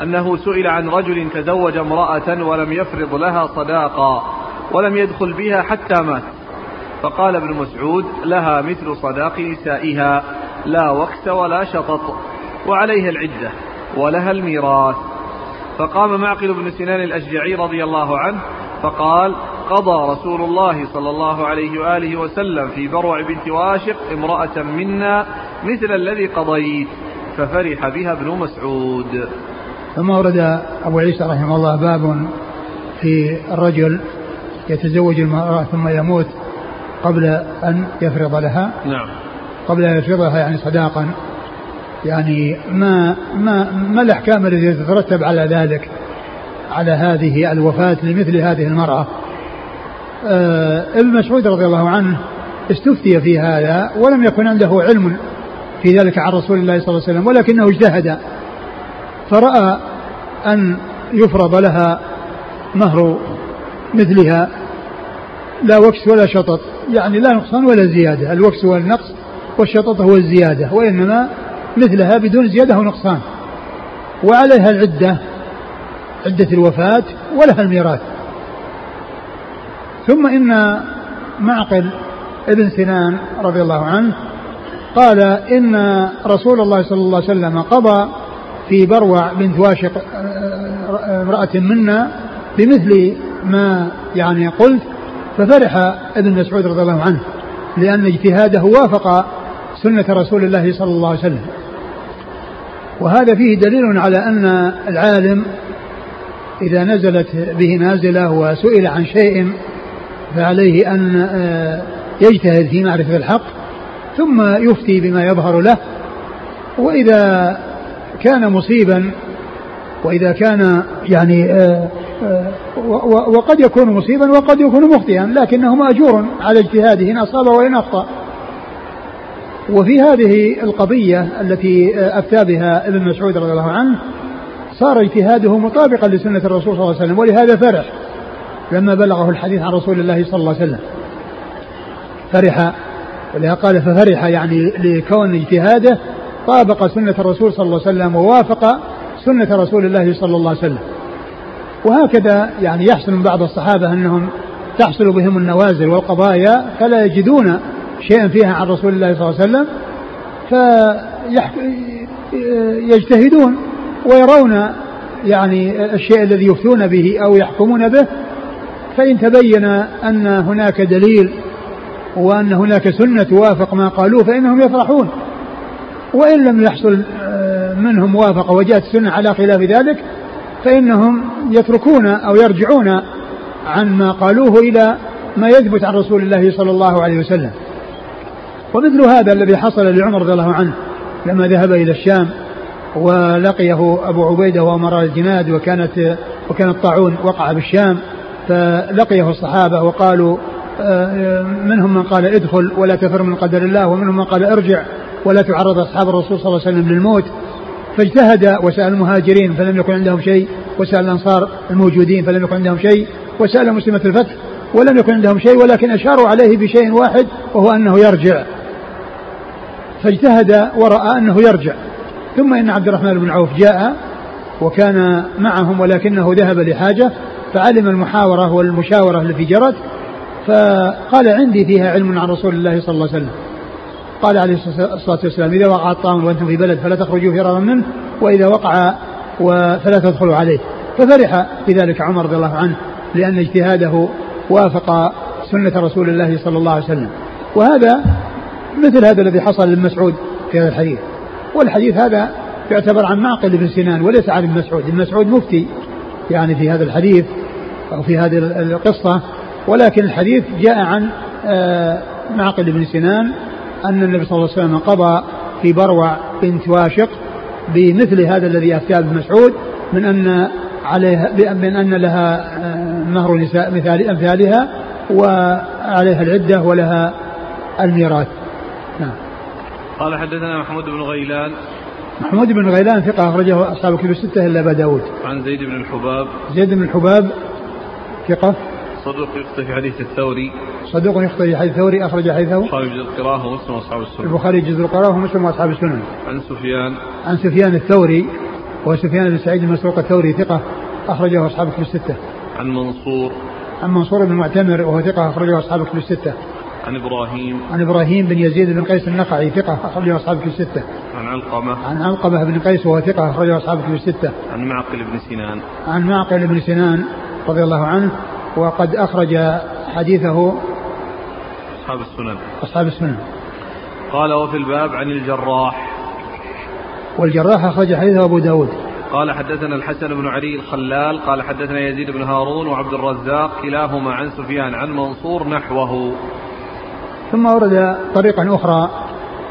A: أنه سئل عن رجل تزوج امرأة ولم يفرض لها صداقا ولم يدخل بها حتى مات فقال ابن مسعود لها مثل صداق نسائها. لا وكس ولا شطط وعليها العدة ولها الميراث. فقام معقل بن سنان الأشجعي رضي الله عنه فقال قضى رسول الله صلى الله عليه وآله وسلم في بروع بنت واشق امرأة منا مثل الذي قضيت ففرح بها ابن مسعود.
B: ثم ورد أبو عيسى رحمه الله باب في الرجل يتزوج المرأة ثم يموت قبل أن يفرض لها.
A: نعم.
B: قبل أن يفرضها يعني صداقا. يعني ما ما ما الأحكام التي تترتب على ذلك على هذه الوفاة لمثل هذه المرأة؟ آه ابن مسعود رضي الله عنه استفتي في هذا ولم يكن عنده علم في ذلك عن رسول الله صلى الله عليه وسلم ولكنه اجتهد فرأى أن يفرض لها مهر مثلها لا وكس ولا شطط يعني لا نقصان ولا زيادة الوكس والنقص والشطط هو الزيادة وإنما مثلها بدون زيادة ونقصان وعليها العدة عدة الوفاة ولها الميراث. ثم إن معقل ابن سنان رضي الله عنه قال إن رسول الله صلى الله عليه وسلم قضى في بروع بنت واشق امرأة منا بمثل ما يعني قلت ففرح ابن مسعود رضي الله عنه لأن اجتهاده وافق سنة رسول الله صلى الله عليه وسلم. وهذا فيه دليل على أن العالم إذا نزلت به نازلة وسئل عن شيء فعليه أن آه، يجتهد في معرفة الحق ثم يفتي بما يظهر له. وإذا كان مصيبا وإذا كان يعني آه، آه، وقد يكون مصيبا وقد يكون مخطئا لكنه مأجور على اجتهاده إن أصاب وإن أخطأ. وفي هذه القضية التي آه، أفتى بها ابن مسعود رضي الله عنه صار اجتهاده مطابقا لسنة الرسول صلى الله عليه وسلم ولهذا فرح لما بلغه الحديث عن رسول الله صلى الله عليه وسلم. فرح ولهذا قال ففرح يعني لكون اجتهاده طابق سنة الرسول صلى الله عليه وسلم ووافق سنة رسول الله صلى الله عليه وسلم. وهكذا يعني يحصل من بعض الصحابة أنهم تحصل بهم النوازل والقضايا فلا يجدون شيئا فيها عن رسول الله صلى الله عليه وسلم فيجتهدون ويرون يعني الشيء الذي يفتون به أو يحكمون به فإن تبين أن هناك دليل وأن هناك سنة توافق ما قالوه فإنهم يفرحون. وإن لم يحصل آه، منهم موافقة وجاءت السنة على خلاف ذلك فإنهم يتركون أو يرجعون عن ما قالوه إلى ما يثبت عن رسول الله صلى الله عليه وسلم. ومثل هذا الذي حصل لعمر رضي الله عنه لما ذهب إلى الشام ولقيه أبو عبيدة وأمراء الجناد وكانت وكان الطاعون وقع بالشام فلقيه الصحابة وقالوا آه، منهم من قال ادخل ولا تفر من قدر الله ومنهم من قال ارجع ولا تعرض أصحاب الرسول صلى الله عليه وسلم للموت. فاجتهد وسأل المهاجرين فلم يكن عندهم شيء وسأل الأنصار الموجودين فلم يكن عندهم شيء وسأل مسلمة الفتح ولم يكن عندهم شيء ولكن أشاروا عليه بشيء واحد وهو أنه يرجع. فاجتهد ورأى أنه يرجع. ثم إن عبد الرحمن بن عوف جاء وكان معهم ولكنه ذهب لحاجة فعلم المحاورة والمشاورة التي جرت فقال عندي فيها علم عن رسول الله صلى الله عليه وسلم. قال عليه الصلاة والسلام إذا وقع الطعام وأنتم في بلد فلا تخرجوا فرارا منه وإذا وقع فلا تدخلوا عليه. ففرح بذلك عمر رضي الله عنه لأن اجتهاده وافق سنة رسول الله صلى الله عليه وسلم. وهذا مثل هذا الذي حصل للمسعود في هذا الحديث. والحديث هذا يعتبر عن معقل بن سنان وليس عن ابن مسعود ابن مسعود مفتي يعني في هذا الحديث أو في هذه القصة ولكن الحديث جاء عن آه، معقل بن سنان أن النبي صلى الله عليه وسلم قضى في بروع بنت واشق بمثل هذا الذي أفتى ابن مسعود من أن عليها من أن لها آه، مهر نساء مثال أمثالها وعليها العدة ولها الميراث.
A: قال حدثنا محمود بن غيلان.
B: محمود بن غيلان ثقة أخرجه أصحاب الكتب الستة إلا أبا داود.
A: عن زيد بن الحباب.
B: زيد بن الحباب ثقة.
A: صدوق يخطئ في حديث الثوري.
B: صدوق يخطئ في حديث الثوري أخرج حديثه.
A: البخاري جزء القراءة ومسلم وأصحاب السنن
B: البخاري جزء القراءة ومسلم وأصحاب السنن
A: عن سفيان.
B: عن سفيان الثوري وسفيان بن سعيد المسروق الثوري ثقة أخرجه أصحاب الكتب الستة.
A: عن منصور.
B: عن منصور بن معتمر وهو ثقة أخرجه أصحاب الكتب الستة.
A: عن إبراهيم.
B: عن إبراهيم بن يزيد بن قيس النقعي ثقة أخرجه أصحاب الكتب الستة.
A: عن علقمة.
B: عن علقمة بن قيس وهو ثقة أخرجه أصحاب الكتب الستة.
A: عن معقل بن سنان.
B: عن معقل بن سنان رضي الله عنه وقد أخرج حديثه
A: أصحاب السنن.
B: أصحاب السنن.
A: قال وفي الباب عن الجراح.
B: والجراح أخرج حديثه أبو داود.
A: قال حدثنا الحسن بن علي الخلال. قال حدثنا يزيد بن هارون وعبد الرزاق كلاهما عن سفيان عن منصور نحوه.
B: ثم ورد طريقا أخرى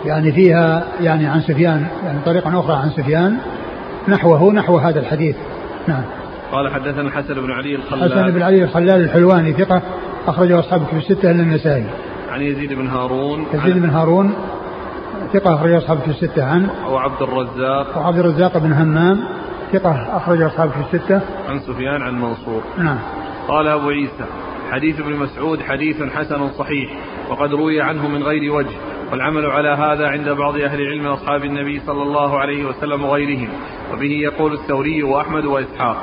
B: يعني فيها يعني عن سفيان يعني طريقا أخرى عن سفيان نحوه نحو هذا الحديث. نعم.
A: قال حدثنا الحسن بن علي الخلال.
B: حسن بن علي الخلال الحلواني ثقة أخرجه أصحاب في الستة إلا النسائي.
A: عن يزيد بن هارون.
B: يزيد بن هارون ثقة أخرج أصحاب في الستة عن
A: وعبد الرزاق.
B: وعبد الرزاق بن همام ثقة أخرج أصحاب في الستة.
A: عن سفيان عن منصور.
B: نعم.
A: قال أبو عيسى حديث ابن مسعود حديث حسن صحيح وقد روي عنه من غير وجه والعمل على هذا عند بعض أهل العلم أصحاب النبي صلى الله عليه وسلم وغيرهم وبه يقول الثوري وأحمد وإسحاق.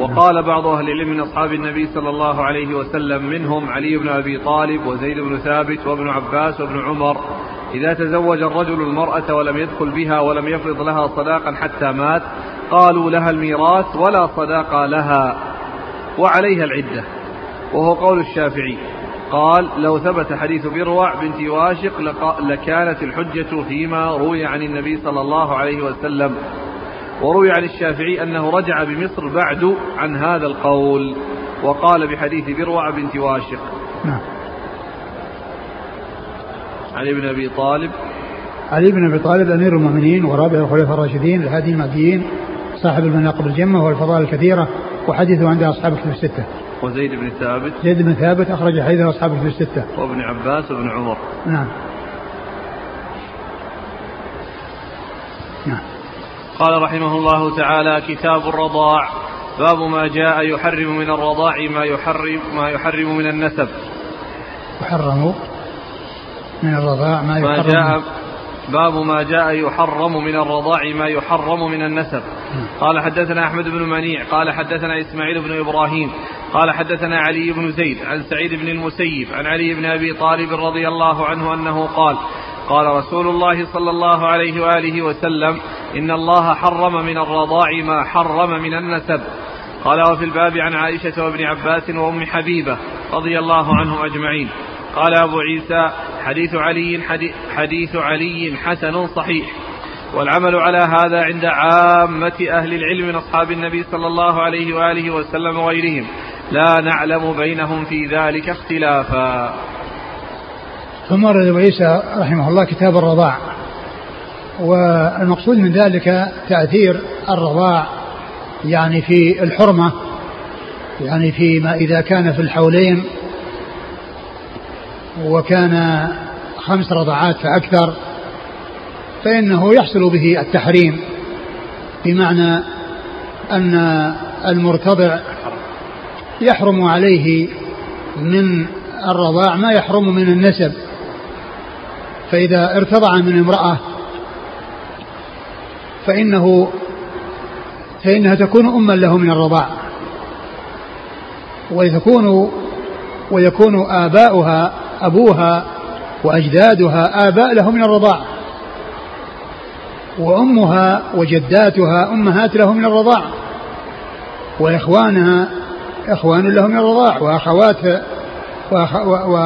A: وقال بعض أهل العلم من أصحاب النبي صلى الله عليه وسلم منهم علي بن أبي طالب وزيد بن ثابت وابن عباس وابن عمر إذا تزوج الرجل المرأة ولم يدخل بها ولم يفرض لها صداقا حتى مات قالوا لها الميراث ولا صداق لها. وعليها العدة وهو قول الشافعي. قال لو ثبت حديث بروع بنت واشق لكانت الحجة فيما روي عن النبي صلى الله عليه وسلم. وروي عن الشافعي أنه رجع بمصر بعد عن هذا القول وقال بحديث بروع بنت واشق. نعم. علي بن أبي طالب.
B: علي بن أبي طالب أمير المؤمنين ورابع الخلفاء الراشدين الهادي المهديين صاحب المناقب الجمة والفضائل الكثيرة وحديثه عند أصحاب الكتب الستة.
A: وزيد بن ثابت.
B: زيد بن ثابت أخرج حديثه أصحاب الكتب الستة.
A: وابن عباس وابن عمر.
B: نعم.
A: نعم. قال رحمه الله تعالى كتاب الرضاع. باب ما جاء يحرم من الرضاع ما يحرم ما يحرم من النسب.
B: يحرم من الرضاع ما,
A: ما جاء باب ما جاء يحرم من الرضاع ما يحرم من النسب. قال حدثنا أحمد بن منيع قال حدثنا إسماعيل بن إبراهيم قال حدثنا علي بن زيد عن سعيد بن المسيب عن علي بن أبي طالب رضي الله عنه أنه قال قال رسول الله صلى الله عليه وآله وسلم إن الله حرم من الرضاع ما حرم من النسب. قال وفي الباب عن عائشة وابن عباس وأم حبيبة رضي الله عنهم أجمعين. قال أبو عيسى حديث علي حديث علي حسن صحيح. والعمل على هذا عند عامة أهل العلم من أصحاب النبي صلى الله عليه وآله وسلم وغيرهم. لا نعلم بينهم في ذلك اختلافا.
B: ثم ورد أبو عيسى رحمه الله كتاب الرضاع. والمقصود من ذلك تأثير الرضاع يعني في الحرمة يعني فيما إذا كان في الحولين وكان خمس رضعات فأكثر فإنه يحصل به التحريم بمعنى أن المرتضع يحرم عليه من الرضاع ما يحرم من النسب فإذا ارتضع من امرأة فإنه فإنها تكون أما له من الرضاع ويكون ويكون آباؤها أبوها وأجدادها آباء له من الرضاع وأمها وجداتها أمهات له من الرضاع وإخوانها إخوان له من الرضاع وأخوات وأخ و...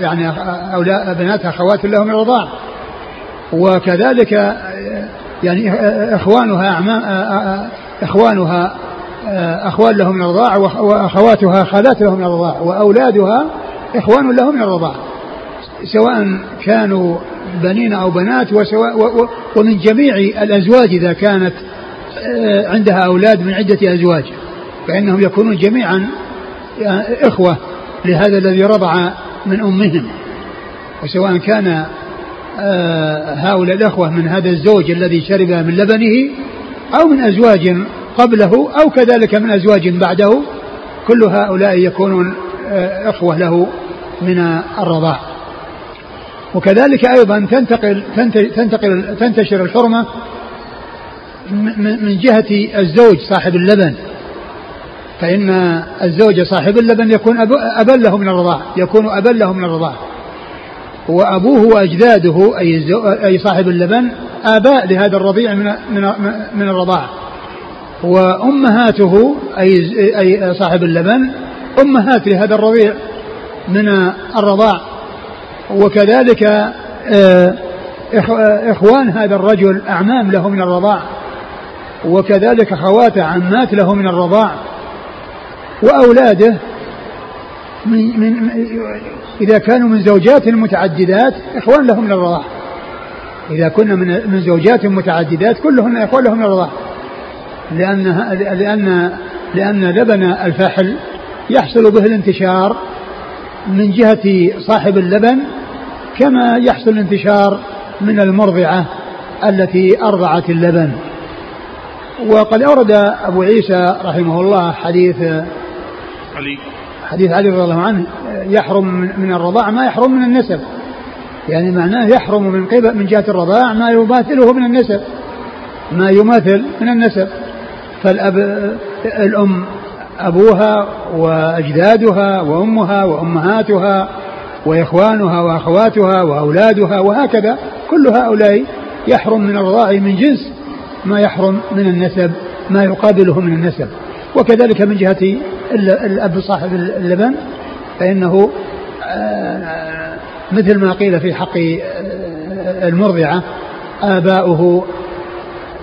B: يعني أولاء بناتها أخوات له من الرضاع. وكذلك يعني إخوانها أعمام إخوانها أخوان له من الرضاع وأخواتها خالات له من الرضاع وأولادها إخوان له من الرضاع سواء كانوا بنين أو بنات وسواء ومن جميع الأزواج إذا كانت آه، عندها أولاد من عدة أزواج فإنهم يكونون جميعا آه، إخوة لهذا الذي رضع من أمهم. وسواء كان آه، هؤلاء الأخوة من هذا الزوج الذي شرب من لبنه أو من أزواج قبله أو كذلك من أزواج بعده كل هؤلاء يكونون إخوة له من الرضاع. وكذلك أيضا تنتقل تنتقل تنتشر الحرمة من جهة الزوج صاحب اللبن. فإن الزوج صاحب اللبن يكون أبا له من الرضاع يكون أبا له من الرضاع. وأبوه وأجداده أي أي صاحب اللبن آباء لهذا الرضيع من من من الرضاعة وأمهاته أي أي صاحب اللبن أمهات لهذا الرضيع من الرضاع. وكذلك آه، إخوان هذا الرجل أعمام له من الرضاع. وكذلك خواته عمات له من الرضاع. وأولاده من من إذا كانوا من زوجات متعددات إخوان لهم من الرضاع. إذا كنا من من زوجات متعددات كلهن إخوان لهم من الرضاع. لأن لأن لأن لبن الفحل يحصل به الانتشار من جهة صاحب اللبن كما يحصل الانتشار من المرضعة التي أرضعت اللبن. وقد أورد أبو عيسى رحمه الله حديث
A: علي.
B: حديث علي رضي الله عنه يحرم من الرضاع ما يحرم من النسب. يعني معناه يحرم من قبل من جهة الرضاع ما يماثله من النسب. ما يماثل من النسب. فالأب الأم أبوها وأجدادها وأمها وأمهاتها وإخوانها وأخواتها وأولادها وهكذا كل هؤلاء يحرم من الرضاع من جنس ما يحرم من النسب ما يقابله من النسب. وكذلك من جهة الأب صاحب اللبن فإنه آه، مثل ما قيل في حق آه، المرضعة آباؤه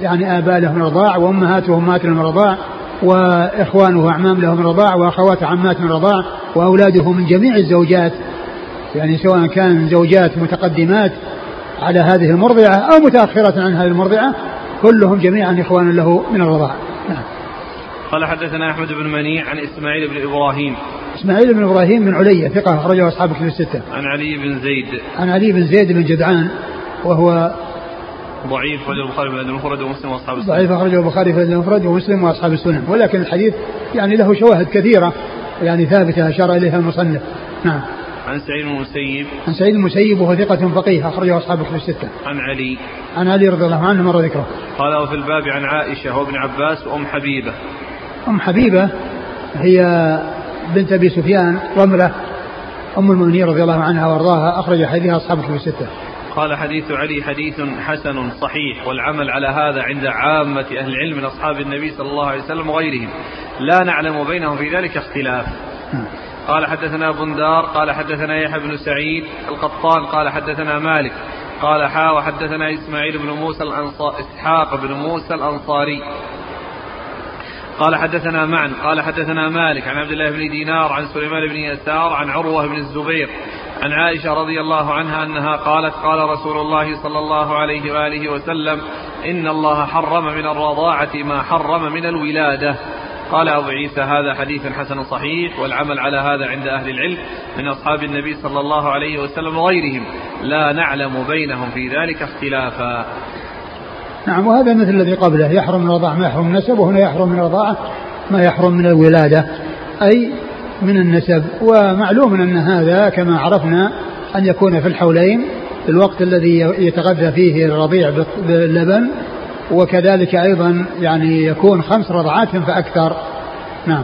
B: يعني آباء له من الرضاع وأمهاته أمهات من الرضاع وإخوانه أعمام له من الرضاع وأخوات عمات من الرضاع وأولاده من جميع الزوجات. يعني سواء كان زوجات متقدمات على هذه المرضعة أو متأخرة عن هذه المرضعة كلهم جميعا إخوان له من الرضاعة نعم.
A: قال حدثنا أحمد بن منيع عن إسماعيل بن إبراهيم.
B: إسماعيل بن إبراهيم بن علية ثقة أخرجه أصحاب كتب الستة.
A: عن علي بن زيد.
B: عن علي بن زيد بن جدعان وهو
A: ضعيف أخرجه البخاري في المفرد ومسلم وأصحاب
B: السنن ضعيف أخرجه البخاري في المفرد ومسلم وأصحاب السنن ولكن الحديث يعني له شواهد كثيرة يعني ثابتة أشار إليها المصنف نعم
A: عن سعيد المسيب
B: عن سعيد المسيب وهو ثقة فقيه أخرجه أصحاب كتب الستة.
A: عن علي
B: عن علي رضي الله عنه مر ذكره.
A: قال وفي الباب عن عائشة وابن عباس وأم حبيبة.
B: أم حبيبة هي بنت أبي سفيان رملة أم المؤمنين رضي الله عنها وأرضاها أخرج حديثها أصحاب كتب الستة.
A: قال حديث علي حديث حسن صحيح والعمل على هذا عند عامة أهل العلم من أصحاب النبي صلى الله عليه وسلم وغيرهم لا نعلم بينهم في ذلك اختلاف. قال حدثنا بندار قال حدثنا يحيى بن سعيد القطان قال حدثنا مالك قال حا وحدثنا إسماعيل بن موسى الأنصار إسحاق بن موسى الأنصاري قال حدثنا معا قال حدثنا مالك عن عبد الله بن دينار عن سليمان بن يسار عن عروة بن الزبير عن عائشة رضي الله عنها أنها قالت قال رسول الله صلى الله عليه وآله وسلم إن الله حرم من الرضاعة ما حرم من الولادة. قال أبو عيسى هذا حديث حسن صحيح والعمل على هذا عند أهل العلم من أصحاب النبي صلى الله عليه وسلم وغيرهم. لا نعلم بينهم في ذلك اختلافا.
B: نعم وهذا مثل الذي قبله يحرم من الرضاعة ما يحرم من النسب وهنا يحرم من الرضاعة ما يحرم من الولادة. أي من النسب ومعلوم أن هذا كما عرفنا أن يكون في الحولين في الوقت الذي يتغذى فيه الرضيع باللبن وكذلك أيضا يعني يكون خمس رضعات فأكثر. نعم.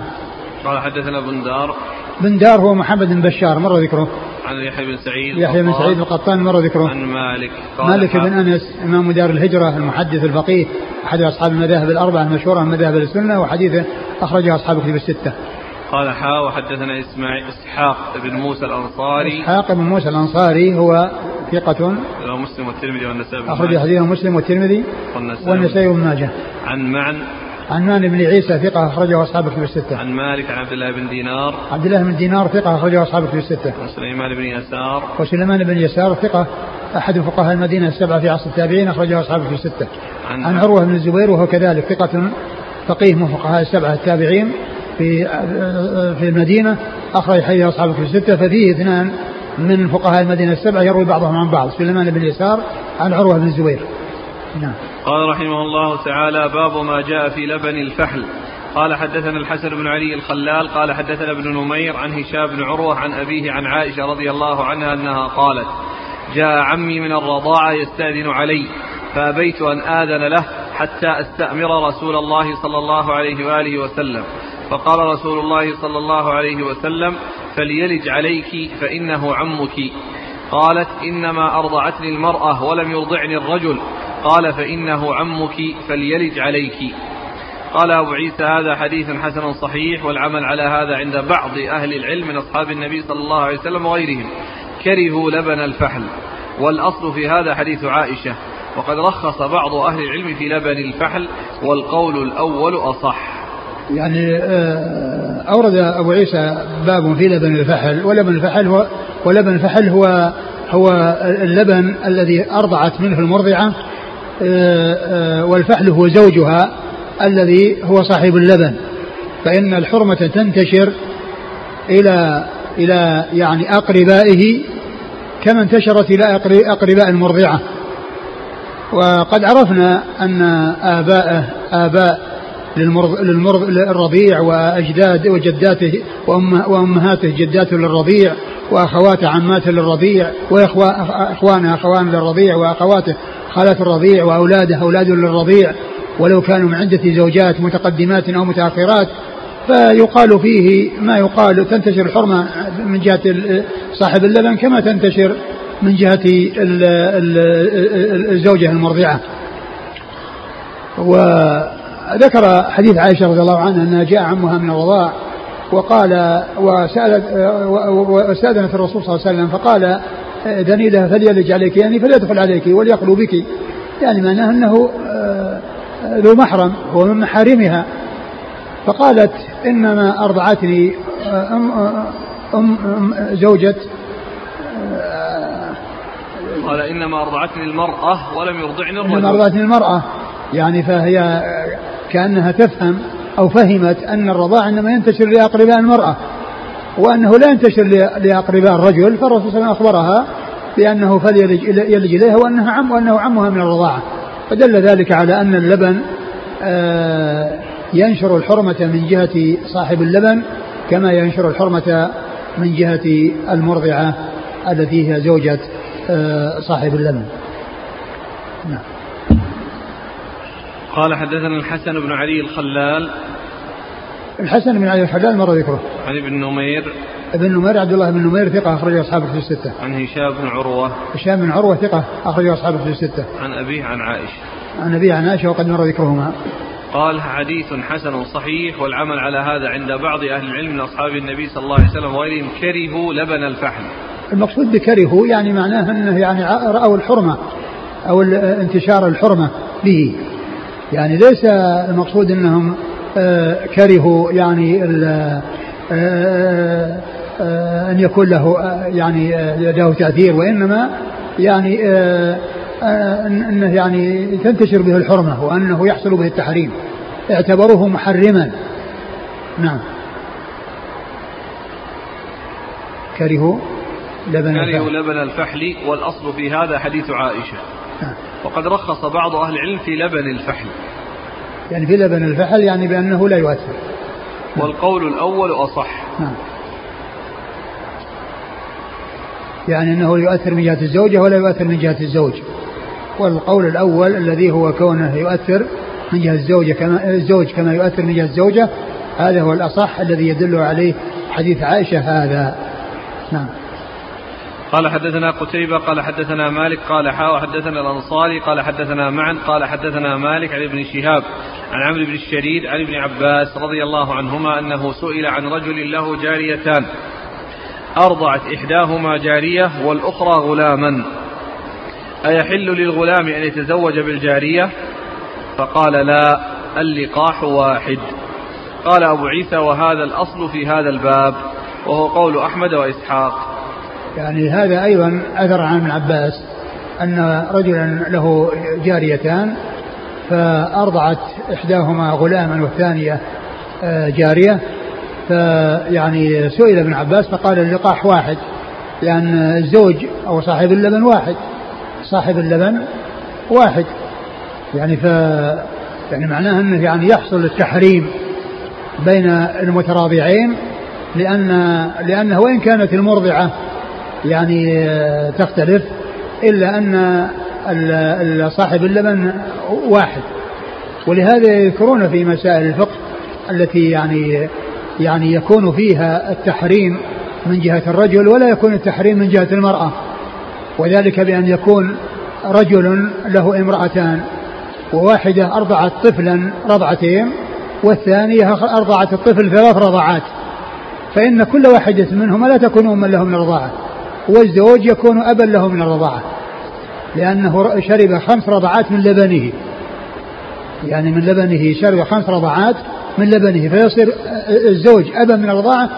A: قال حدثنا بندار.
B: بندار هو محمد بن بشار مر ذكره.
A: عن يحيى بن سعيد
B: يحيى بن سعيد القطان مر ذكره.
A: عن مالك.
B: مالك بن أنس إمام دار الهجرة المحدث الفقيه أحد أصحاب المذاهب الأربعة المشهورة من مذاهب السنة وحديثه أخرجه أصحاب الكتب الستة.
A: قال حا وحدثنا اسماعيل إسحاق بن موسى الأنصاري
B: إسحاق بن موسى الأنصاري هو ثقة
A: مسلم والترمذي والنسائي
B: أخرج حديثه مسلم والترمذي والنسائي وابن ماجه
A: عن معن
B: عن مان بن عيسى ثقة أخرجه أصحاب الكتب الستة.
A: عن مالك عن عبد الله بن دينار.
B: عبد الله بن دينار ثقة أخرجه أصحاب الكتب الستة.
A: وسليمان بن يسار.
B: وسليمان بن يسار ثقة أحد فقهاء المدينة السبعة في عصر التابعين أخرجه أصحاب الكتب الستة. عن, عن عروة بن الزبير وهو كذلك ثقة فقيه من فقهاء السبعة التابعين في في المدينة أخرج حديث أصحاب الكتب الستة ففيه اثنان من فقهاء المدينة السبعة يروي بعضهم عن بعض سليمان بن يسار عن عروة بن الزبير.
A: نعم. قال رحمه الله تعالى باب ما جاء في لبن الفحل قال حدثنا الحسن بن علي الخلال قال حدثنا ابن نمير عن هشام بن عروة عن أبيه عن عائشة رضي الله عنها أنها قالت جاء عمي من الرضاعة يستأذن علي فأبيت أن آذن له حتى أستأمر رسول الله صلى الله عليه وآله وسلم فقال رسول الله صلى الله عليه وسلم فليلج عليك فإنه عمك. قالت إنما أرضعتني المرأة ولم يرضعني الرجل. قال فإنه عمك فليلج عليك. قال أبو عيسى هذا حديث حسن صحيح والعمل على هذا عند بعض أهل العلم من أصحاب النبي صلى الله عليه وسلم وغيرهم. كرهوا لبن الفحل. والأصل في هذا حديث عائشة وقد رخص بعض أهل العلم في لبن الفحل والقول الأول أصح.
B: يعني آه، أورد أبو عيسى باب في لبن الفحل ولبن الفحل هو ولبن الفحل هو هو اللبن الذي أرضعت منه المرضعة آه، آه، والفحل هو زوجها الذي هو صاحب اللبن. فإن الحرمة تنتشر إلى إلى يعني أقربائه كما انتشرت إلى أقرباء المرضعة. وقد عرفنا أن آباءه آباء للمرض للمرض للرضيع وأجداد وجداته وأمهاته جدات للرضيع وأخواته عماته للرضيع وإخوانه أخوان للرضيع وأخواته خالات الرضيع وأولاده أولاد للرضيع ولو كانوا من عدة زوجات متقدمات أو متأخرات فيقال فيه ما يقال تنتشر الحرمة من جهة صاحب اللبن كما تنتشر من جهة الزوجة المرضعة وذكر حديث عائشة رضي الله عنها أنها جاء عمها من الرضاع وقال وسألت واستأذنت الرسول صلى الله عليه وسلم فقال ذني له فليلج عليك يعني فليدخل عليك وليخلو بك. يعني معناه أنه آه، ذو محرم هو من محارمها. فقالت إنما أرضعتني آه، أم, آه، أم, أم زوجة.
A: قال إنما أرضعتني المرأة ولم يرضعني الرجل.
B: إنما أرضعتني المرأة يعني فهي كأنها تفهم أو فهمت أن الرضاع إنما ينتشر لأقرباء المرأة وأنه لا ينتشر لأقرباء الرجل فالرسول صلى الله عليه وسلم أخبرها بأنه فليلج يلج إليها وأنها عم وأنه عمها من الرضاعة فدل ذلك على أن اللبن آه، ينشر الحرمة من جهة صاحب اللبن كما ينشر الحرمة من جهة المرضعة التي هي زوجة آه، صاحب اللبن.
A: نعم. قال حدثنا الحسن بن علي الخلال
B: الحسن بن علي الخلال مر ذكره
A: عن ابن نمير
B: ابن نمير عبد الله بن نمير ثقة أخرجه أصحاب الكتب الستة.
A: عن هشام بن عروة.
B: هشام بن عروة ثقة أخرجه أصحاب الكتب الستة.
A: عن أبيه عن عائشة.
B: عن أبيه عن عائشة وقد مر ذكرهما.
A: قال حديث حسن صحيح والعمل على هذا عند بعض أهل العلم من أصحاب النبي صلى الله عليه وسلم وغيرهم كرهوا لبن الفحم.
B: المقصود بكرهوا يعني معناه أنه يعني رأوا الحرمة أو انتشار الحرمة به. يعني ليس المقصود أنهم آه، كرهوا يعني آه، آه، أن يكون له يعني له تأثير وإنما يعني أنه يعني تنتشر به الحرمة وأنه يحصل به التحريم. اعتبروه محرما. نعم. كرهوا
A: لبن كرهوا لبن الفحل والأصل في هذا حديث عائشة. نعم. وقد رخص بعض أهل العلم في لبن الفحل.
B: يعني في لبن الفحل يعني بأنه لا يؤثر.
A: والقول الأول أصح. نعم.
B: يعني أنه يؤثر من جهة الزوجة ولا يؤثر من جهة الزوج. والقول الأول الذي هو كونه يؤثر من جهة الزوجة كما الزوج كما يؤثر من جهة الزوجة هذا هو الأصح الذي يدل عليه حديث عائشة هذا. نعم.
A: قال حدثنا قتيبة قال حدثنا مالك قال حا وحدثنا الأنصاري قال حدثنا معا قال حدثنا مالك عن ابن شهاب عن عمرو بن الشريد عن ابن عباس رضي الله عنهما أنه سئل عن رجل له جاريتان. أرضعت إحداهما جارية والأخرى غلاما. أيحل للغلام أن يتزوج بالجارية؟ فقال لا اللقاح واحد. قال أبو عيسى وهذا الأصل في هذا الباب وهو قول أحمد وإسحاق.
B: يعني هذا أيضا أثر عن ابن عباس أن رجلا له جاريتان فأرضعت إحداهما غلاما والثانية آه، جارية. فيعني سئل ابن عباس فقال اللقاح واحد لأن الزوج أو صاحب اللبن واحد صاحب اللبن واحد. يعني ف يعني معناه أنه يعني يحصل التحريم بين المتراضعين لأن لأنه وإن كانت المرضعة يعني تختلف إلا أن صاحب اللبن واحد. ولهذا يذكرون في مسائل الفقه التي يعني يعني يكون فيها التحريم من جهة الرجل ولا يكون التحريم من جهة المرأة. وذلك بأن يكون رجل له امرأتان وواحدة أرضعت طفلا رضعتين والثانية أرضعت الطفل ثلاث رضعات. فإن كل واحدة منهما لا تكون أما له من الرضاعة. والزوج يكون أبا له من الرضاعة لأنه شرب خمس رضعات من لبنه. يعني من لبنه شرب خمس رضعات من لبنه فيصير الزوج أبا من الرضاعة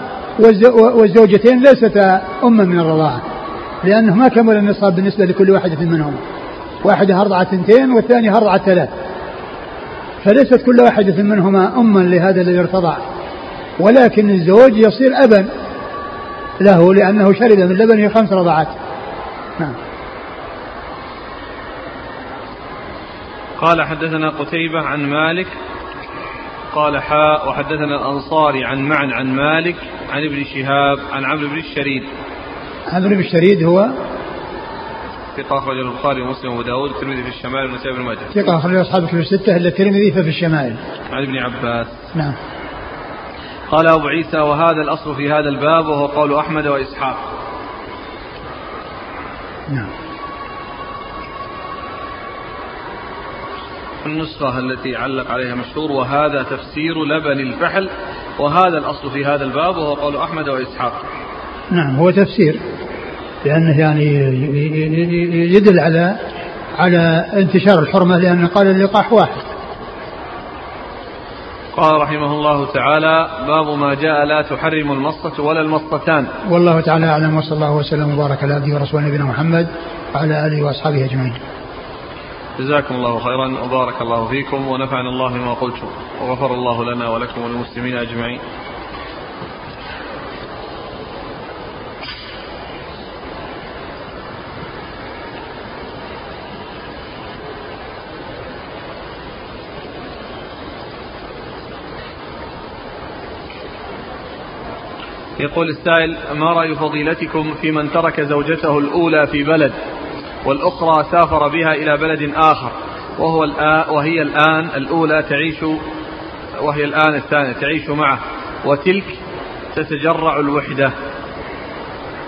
B: والزوجتين ليستا أما من الرضاعة. لأنه ما كمل النصاب بالنسبة لكل واحدة منهم. واحدة أرضعت اثنتين والثانية أرضعت ثلاث. فليست كل واحدة منهما أما لهذا الذي ارتضع. ولكن الزوج يصير أبا. له لأنه شرب من لبنه خمس رضعات نعم
A: قال حدثنا قتيبة عن مالك قال حاء وحدثنا الأنصاري عن معن عن مالك عن ابن شهاب عن عمرو بن الشريد
B: عمرو بن الشريد هو
A: ثقة أخرج البخاري ومسلم وأبو داود الترمذي في الشمائل والنسائي بن ماجه.
B: ثقة أخرج أصحاب الكتب الستة إلا الترمذي ففي الشمائل.
A: عن ابن عباس.
B: نعم.
A: قال أبو عيسى وهذا الأصل في هذا الباب وهو قول أحمد وإسحاق.
B: نعم.
A: النسخة التي علق عليها مشهور وهذا تفسير لبن الفحل وهذا الأصل في هذا الباب وهو قول أحمد وإسحاق.
B: نعم هو تفسير لأنه يعني يدل على على انتشار الحرمة لأن قال اللقاح واحد.
A: قال رحمه الله تعالى باب ما جاء لا تحرم المصة ولا المصتان.
B: والله تعالى أعلم وصلى الله وسلم وبارك على عبده ورسوله نبينا محمد وعلى آله وأصحابه أجمعين.
A: جزاكم الله خيرا وبارك الله فيكم ونفعنا الله بما قلتم وغفر الله لنا ولكم وللمسلمين أجمعين. يقول السائل ما رأي فضيلتكم في من ترك زوجته الأولى في بلد والأخرى سافر بها إلى بلد آخر؟ وهو الآن وهي الآن الأولى تعيش وهي الآن الثانية تعيش معه وتلك تتجرع الوحدة.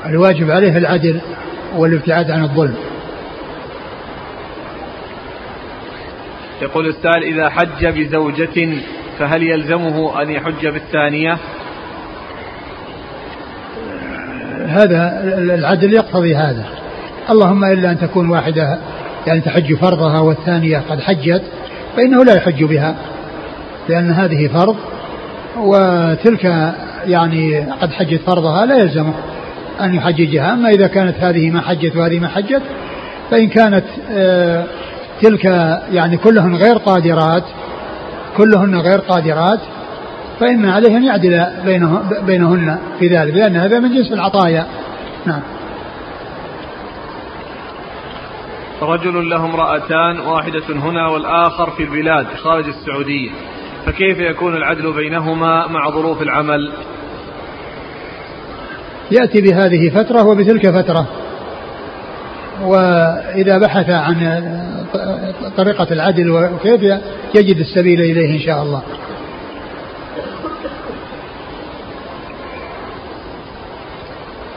B: الواجب عليه العدل والابتعاد عن الظلم.
A: يقول السائل إذا حج بزوجة فهل يلزمه أن يحج بالثانية؟
B: هذا العدل يقتضي هذا. اللهم إلا أن تكون واحدة يعني تحج فرضها والثانية قد حجت فإنه لا يحج بها لأن هذه فرض وتلك يعني قد حجت فرضها لا يلزمه أن يحججها. أما إذا كانت هذه ما حجت وهذه ما حجت فإن كانت آه، تلك يعني كلهن غير قادرات كلهن غير قادرات فإن عليه أن يعدل بينهن في ذلك لأن هذا من جنس العطايا. نعم.
A: رجل له امرأتان واحدة هنا والآخر في البلاد خارج السعودية. فكيف يكون العدل بينهما مع ظروف العمل؟
B: يأتي بهذه فترة وبتلك فترة. وإذا بحث عن طريقة العدل وكيف يجد السبيل إليه إن شاء الله.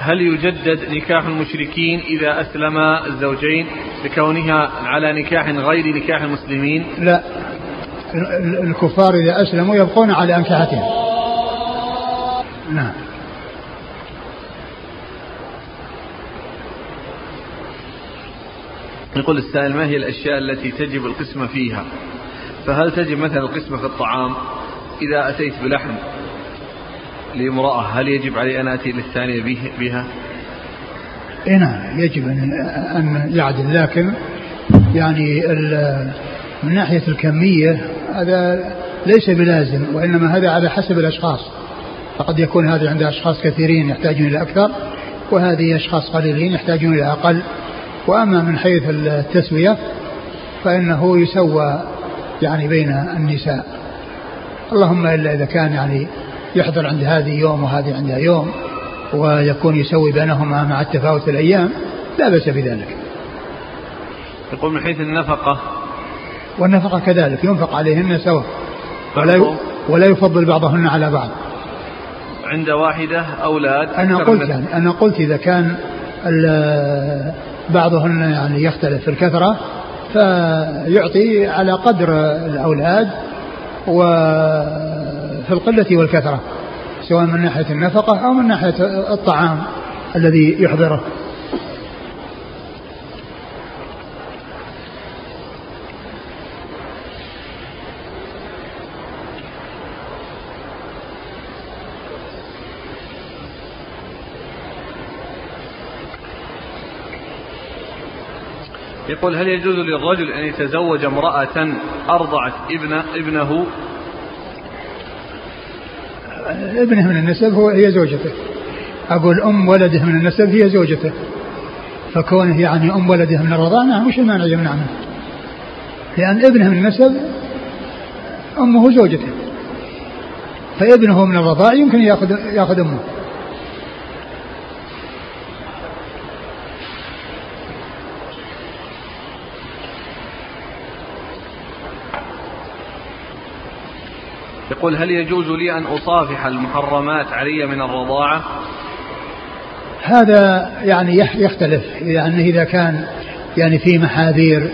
A: هل يجدد نكاح المشركين إذا أسلم الزوجين لكونها على نكاح غير نكاح المسلمين؟
B: لا. الكفار إذا أسلموا يبقون على أنكحتهم. نعم.
A: يقول السائل ما هي الأشياء التي تجب القسمة فيها؟ فهل تجب مثلا القسمة في الطعام؟ إذا أتيت بلحم لامرأة هل يجب علي أن آتي للثانية بها؟
B: إيه نعم يجب أن يعدل. لكن يعني من ناحية الكمية هذا ليس بلازم وإنما هذا على حسب الأشخاص. فقد يكون هذا عند أشخاص كثيرين يحتاجون إلى أكثر وهذه أشخاص قليلين يحتاجون إلى أقل. وأما من حيث التسوية فإنه يسوى يعني بين النساء. اللهم إلا إذا كان يعني يحضر عند هذه يوم وهذه عندها يوم ويكون يسوي بينهما مع التفاوت الأيام لا بأس بذلك.
A: يقول من حيث النفقة.
B: والنفقة كذلك ينفق عليهن سواء ولا ولا يفضل بعضهن على بعض.
A: عند واحدة أولاد؟
B: أنا قلت يعني أنا قلت إذا كان بعضهن يعني يختلف في الكثرة فيعطي على قدر الأولاد وفي القلة والكثرة سواء من ناحية النفقة أو من ناحية الطعام الذي يحضره.
A: يقول هل يجوز للرجل أن يتزوج امرأة أرضعت ابن ابنه
B: ابنه من النسب هو هي زوجته. أقول أم ولده من النسب هي زوجته. فكونه يعني أم ولده من الرضاعة نعم وش المانع يمنع منه؟ لأن ابنه من النسب أمه زوجته. فابنه من الرضاع يمكن ياخذ يأخذ أمه.
A: يقول هل يجوز لي أن أصافح المحرمات علي من الرضاعة؟
B: هذا يعني يختلف يعني إذا كان يعني في محاذير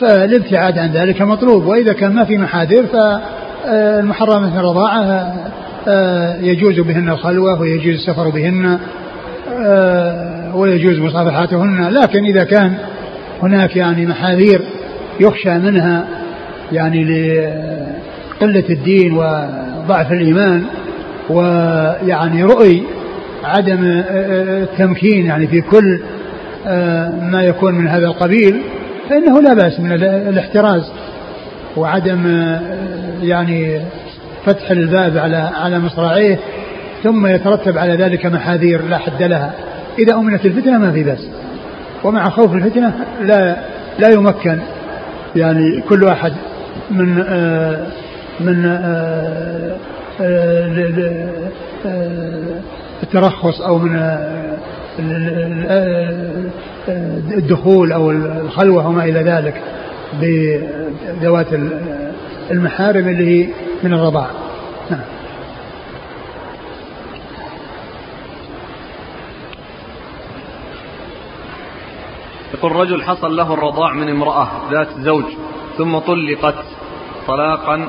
B: فالابتعاد عن ذلك مطلوب وإذا كان ما في محاذير فالمحرمات من الرضاعة آه، يجوز بهن الخلوة ويجوز السفر بهن آه، ويجوز مصافحاتهن. لكن إذا كان هناك يعني محاذير يخشى منها يعني قلة الدين وضعف الإيمان ويعني رؤي عدم التمكين يعني في كل ما يكون من هذا القبيل فإنه لا بأس من الاحتراز وعدم يعني فتح الباب على على مصراعيه ثم يترتب على ذلك محاذير لا حد لها. إذا أمنت الفتنة ما في بأس. ومع خوف الفتنة لا لا يمكن يعني كل واحد من من آه، آه، الترخص أو من الدخول أو الخلوة وما إلى ذلك بذوات المحارم اللي هي من الرضاع. نعم.
A: يقول رجل حصل له الرضاع من امرأة ذات زوج ثم طلقت طلاقا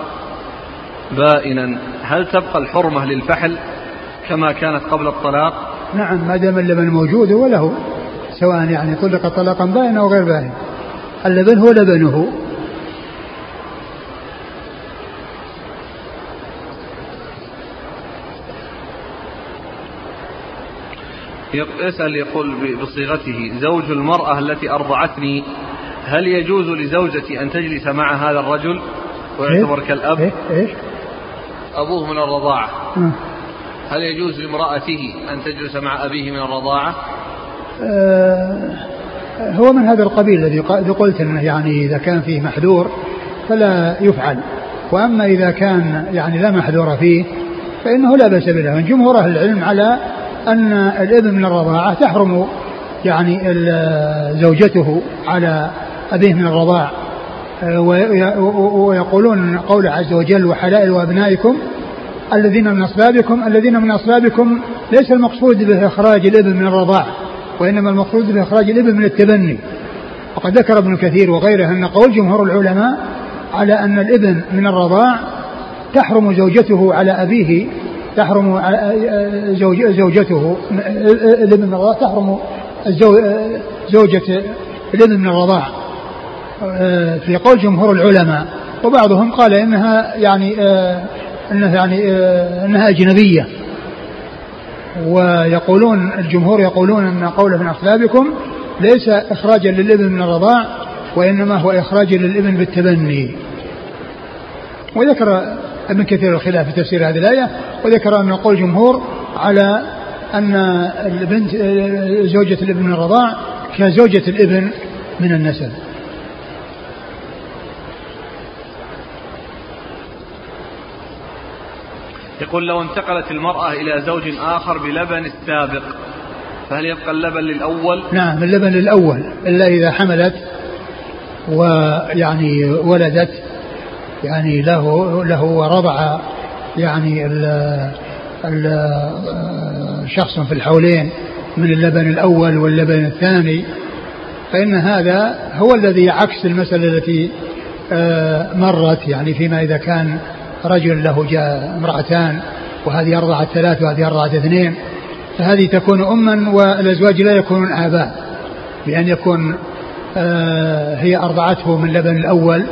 A: بائنا. هل تبقى الحرمة للفحل كما كانت قبل الطلاق؟
B: نعم ما دام اللبن موجود هو له سواء يعني طلق طلاقا بائنا أو غير بائن. اللبن هو لبنه.
A: يسأل يقول بصيغته زوج المرأة التي أرضعتني هل يجوز لزوجتي أن تجلس مع هذا الرجل ويعتبر كالأب؟
B: إيه؟ إيه؟
A: أبوه من الرضاعة. آه. هل يجوز لامرأته أن تجلس مع أبيه من الرضاعة؟
B: آه هو من هذا القبيل الذي قلت إنه يعني إذا كان فيه محذور فلا يفعل. وأما إذا كان يعني لا محذور فيه فإنه لا بأس به. جمهور أهل العلم على أن الابن من الرضاعة تحرم يعني زوجته على أبيه من الرضاع. آه، ويقولون قوله عز وجل وحلائل وأبنائكم الذين من اصلابكم الذين من اصلابكم ليس المقصود به اخراج الابن من الرضاع وإنما المقصود بإخراج الإبل من التبني. وقد ذكر ابن كثير وغيره أن قول جمهور العلماء على أن الابن من الرضاع تحرم زوجته على أبيه تحرم زوج زوجته الابن من الرضاع تحرم زوجة الابن من الرضاع. في قول جمهور العلماء. وبعضهم قال إنها يعني إنها يعني إنها أجنبية. ويقولون الجمهور يقولون إن قوله من اصلابكم ليس إخراجا للإبن من الرضاع وإنما هو إخراج للإبن بالتبني. وذكر ابن كثير الخلاف في تفسير هذه الآية وذكر أن قول الجمهور على أن البنت زوجة الإبن من الرضاع كزوجة الإبن من النسب.
A: يقول لو انتقلت المرأة إلى زوج آخر بلبن السابق فهل يبقى اللبن للأول؟
B: نعم اللبن للأول إلا إذا حملت ويعني ولدت يعني له له ورضع يعني ال ال شخص في الحولين من اللبن الأول واللبن الثاني فإن هذا هو الذي عكس المسألة التي آه، مرت يعني فيما إذا كان رجل له جاء امرأتان وهذه أرضعت ثلاث وهذه أرضعت اثنين فهذه تكون أما والأزواج لا يكونون آباء بأن يكون آه هي أرضعته من لبن الأول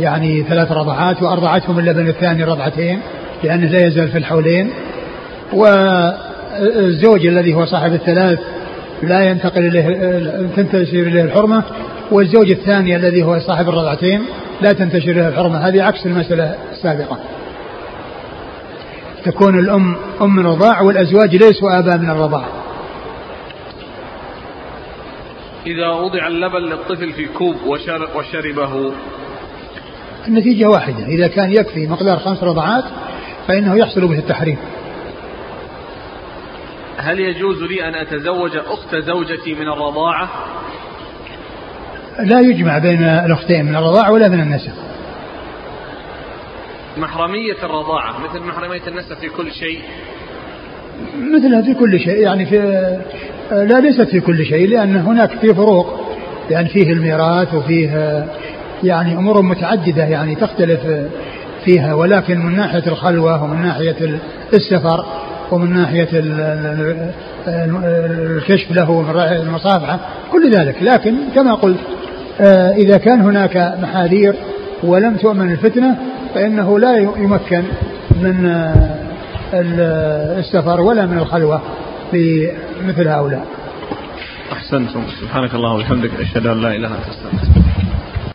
B: يعني ثلاث رضعات وأرضعته من لبن الثاني رضعتين لأنه لا يزال في الحولين والزوج الذي هو صاحب الثلاث لا ينتقل إليه تنتشر إليه الحرمة والزوج الثاني الذي هو صاحب الرضعتين لا تنتشر لها الحرمة. هذه عكس المسألة السابقة. تكون الأم أم من الرضاع والأزواج ليسوا آباء من الرضاع.
A: إذا وضع اللبن للطفل في كوب وشربه.
B: النتيجة واحدة. إذا كان يكفي مقدار خمس رضعات فإنه يحصل به التحريم.
A: هل يجوز لي أن أتزوج أخت زوجتي من الرضاعة؟
B: لا يجمع بين الأختين من الرضاعة ولا من النسب.
A: محرمية الرضاعة مثل محرمية النسب في كل شيء.
B: مثلها في كل شيء يعني في لا ليست في كل شيء لأن هناك في فروق يعني فيه الميراث وفيه يعني أمور متعددة يعني تختلف فيها ولكن من ناحية الخلوة ومن ناحية السفر ومن ناحية الكشف له ومن المصافحة كل ذلك. لكن كما قلت آه، إذا كان هناك محاذير ولم تؤمن الفتنة فإنه لا يمكن من آه، السفر ولا من الخلوة في مثل هؤلاء.
A: أحسنتم. سبحانك اللهم وبحمدك أشهد أن لا إله إلا أنت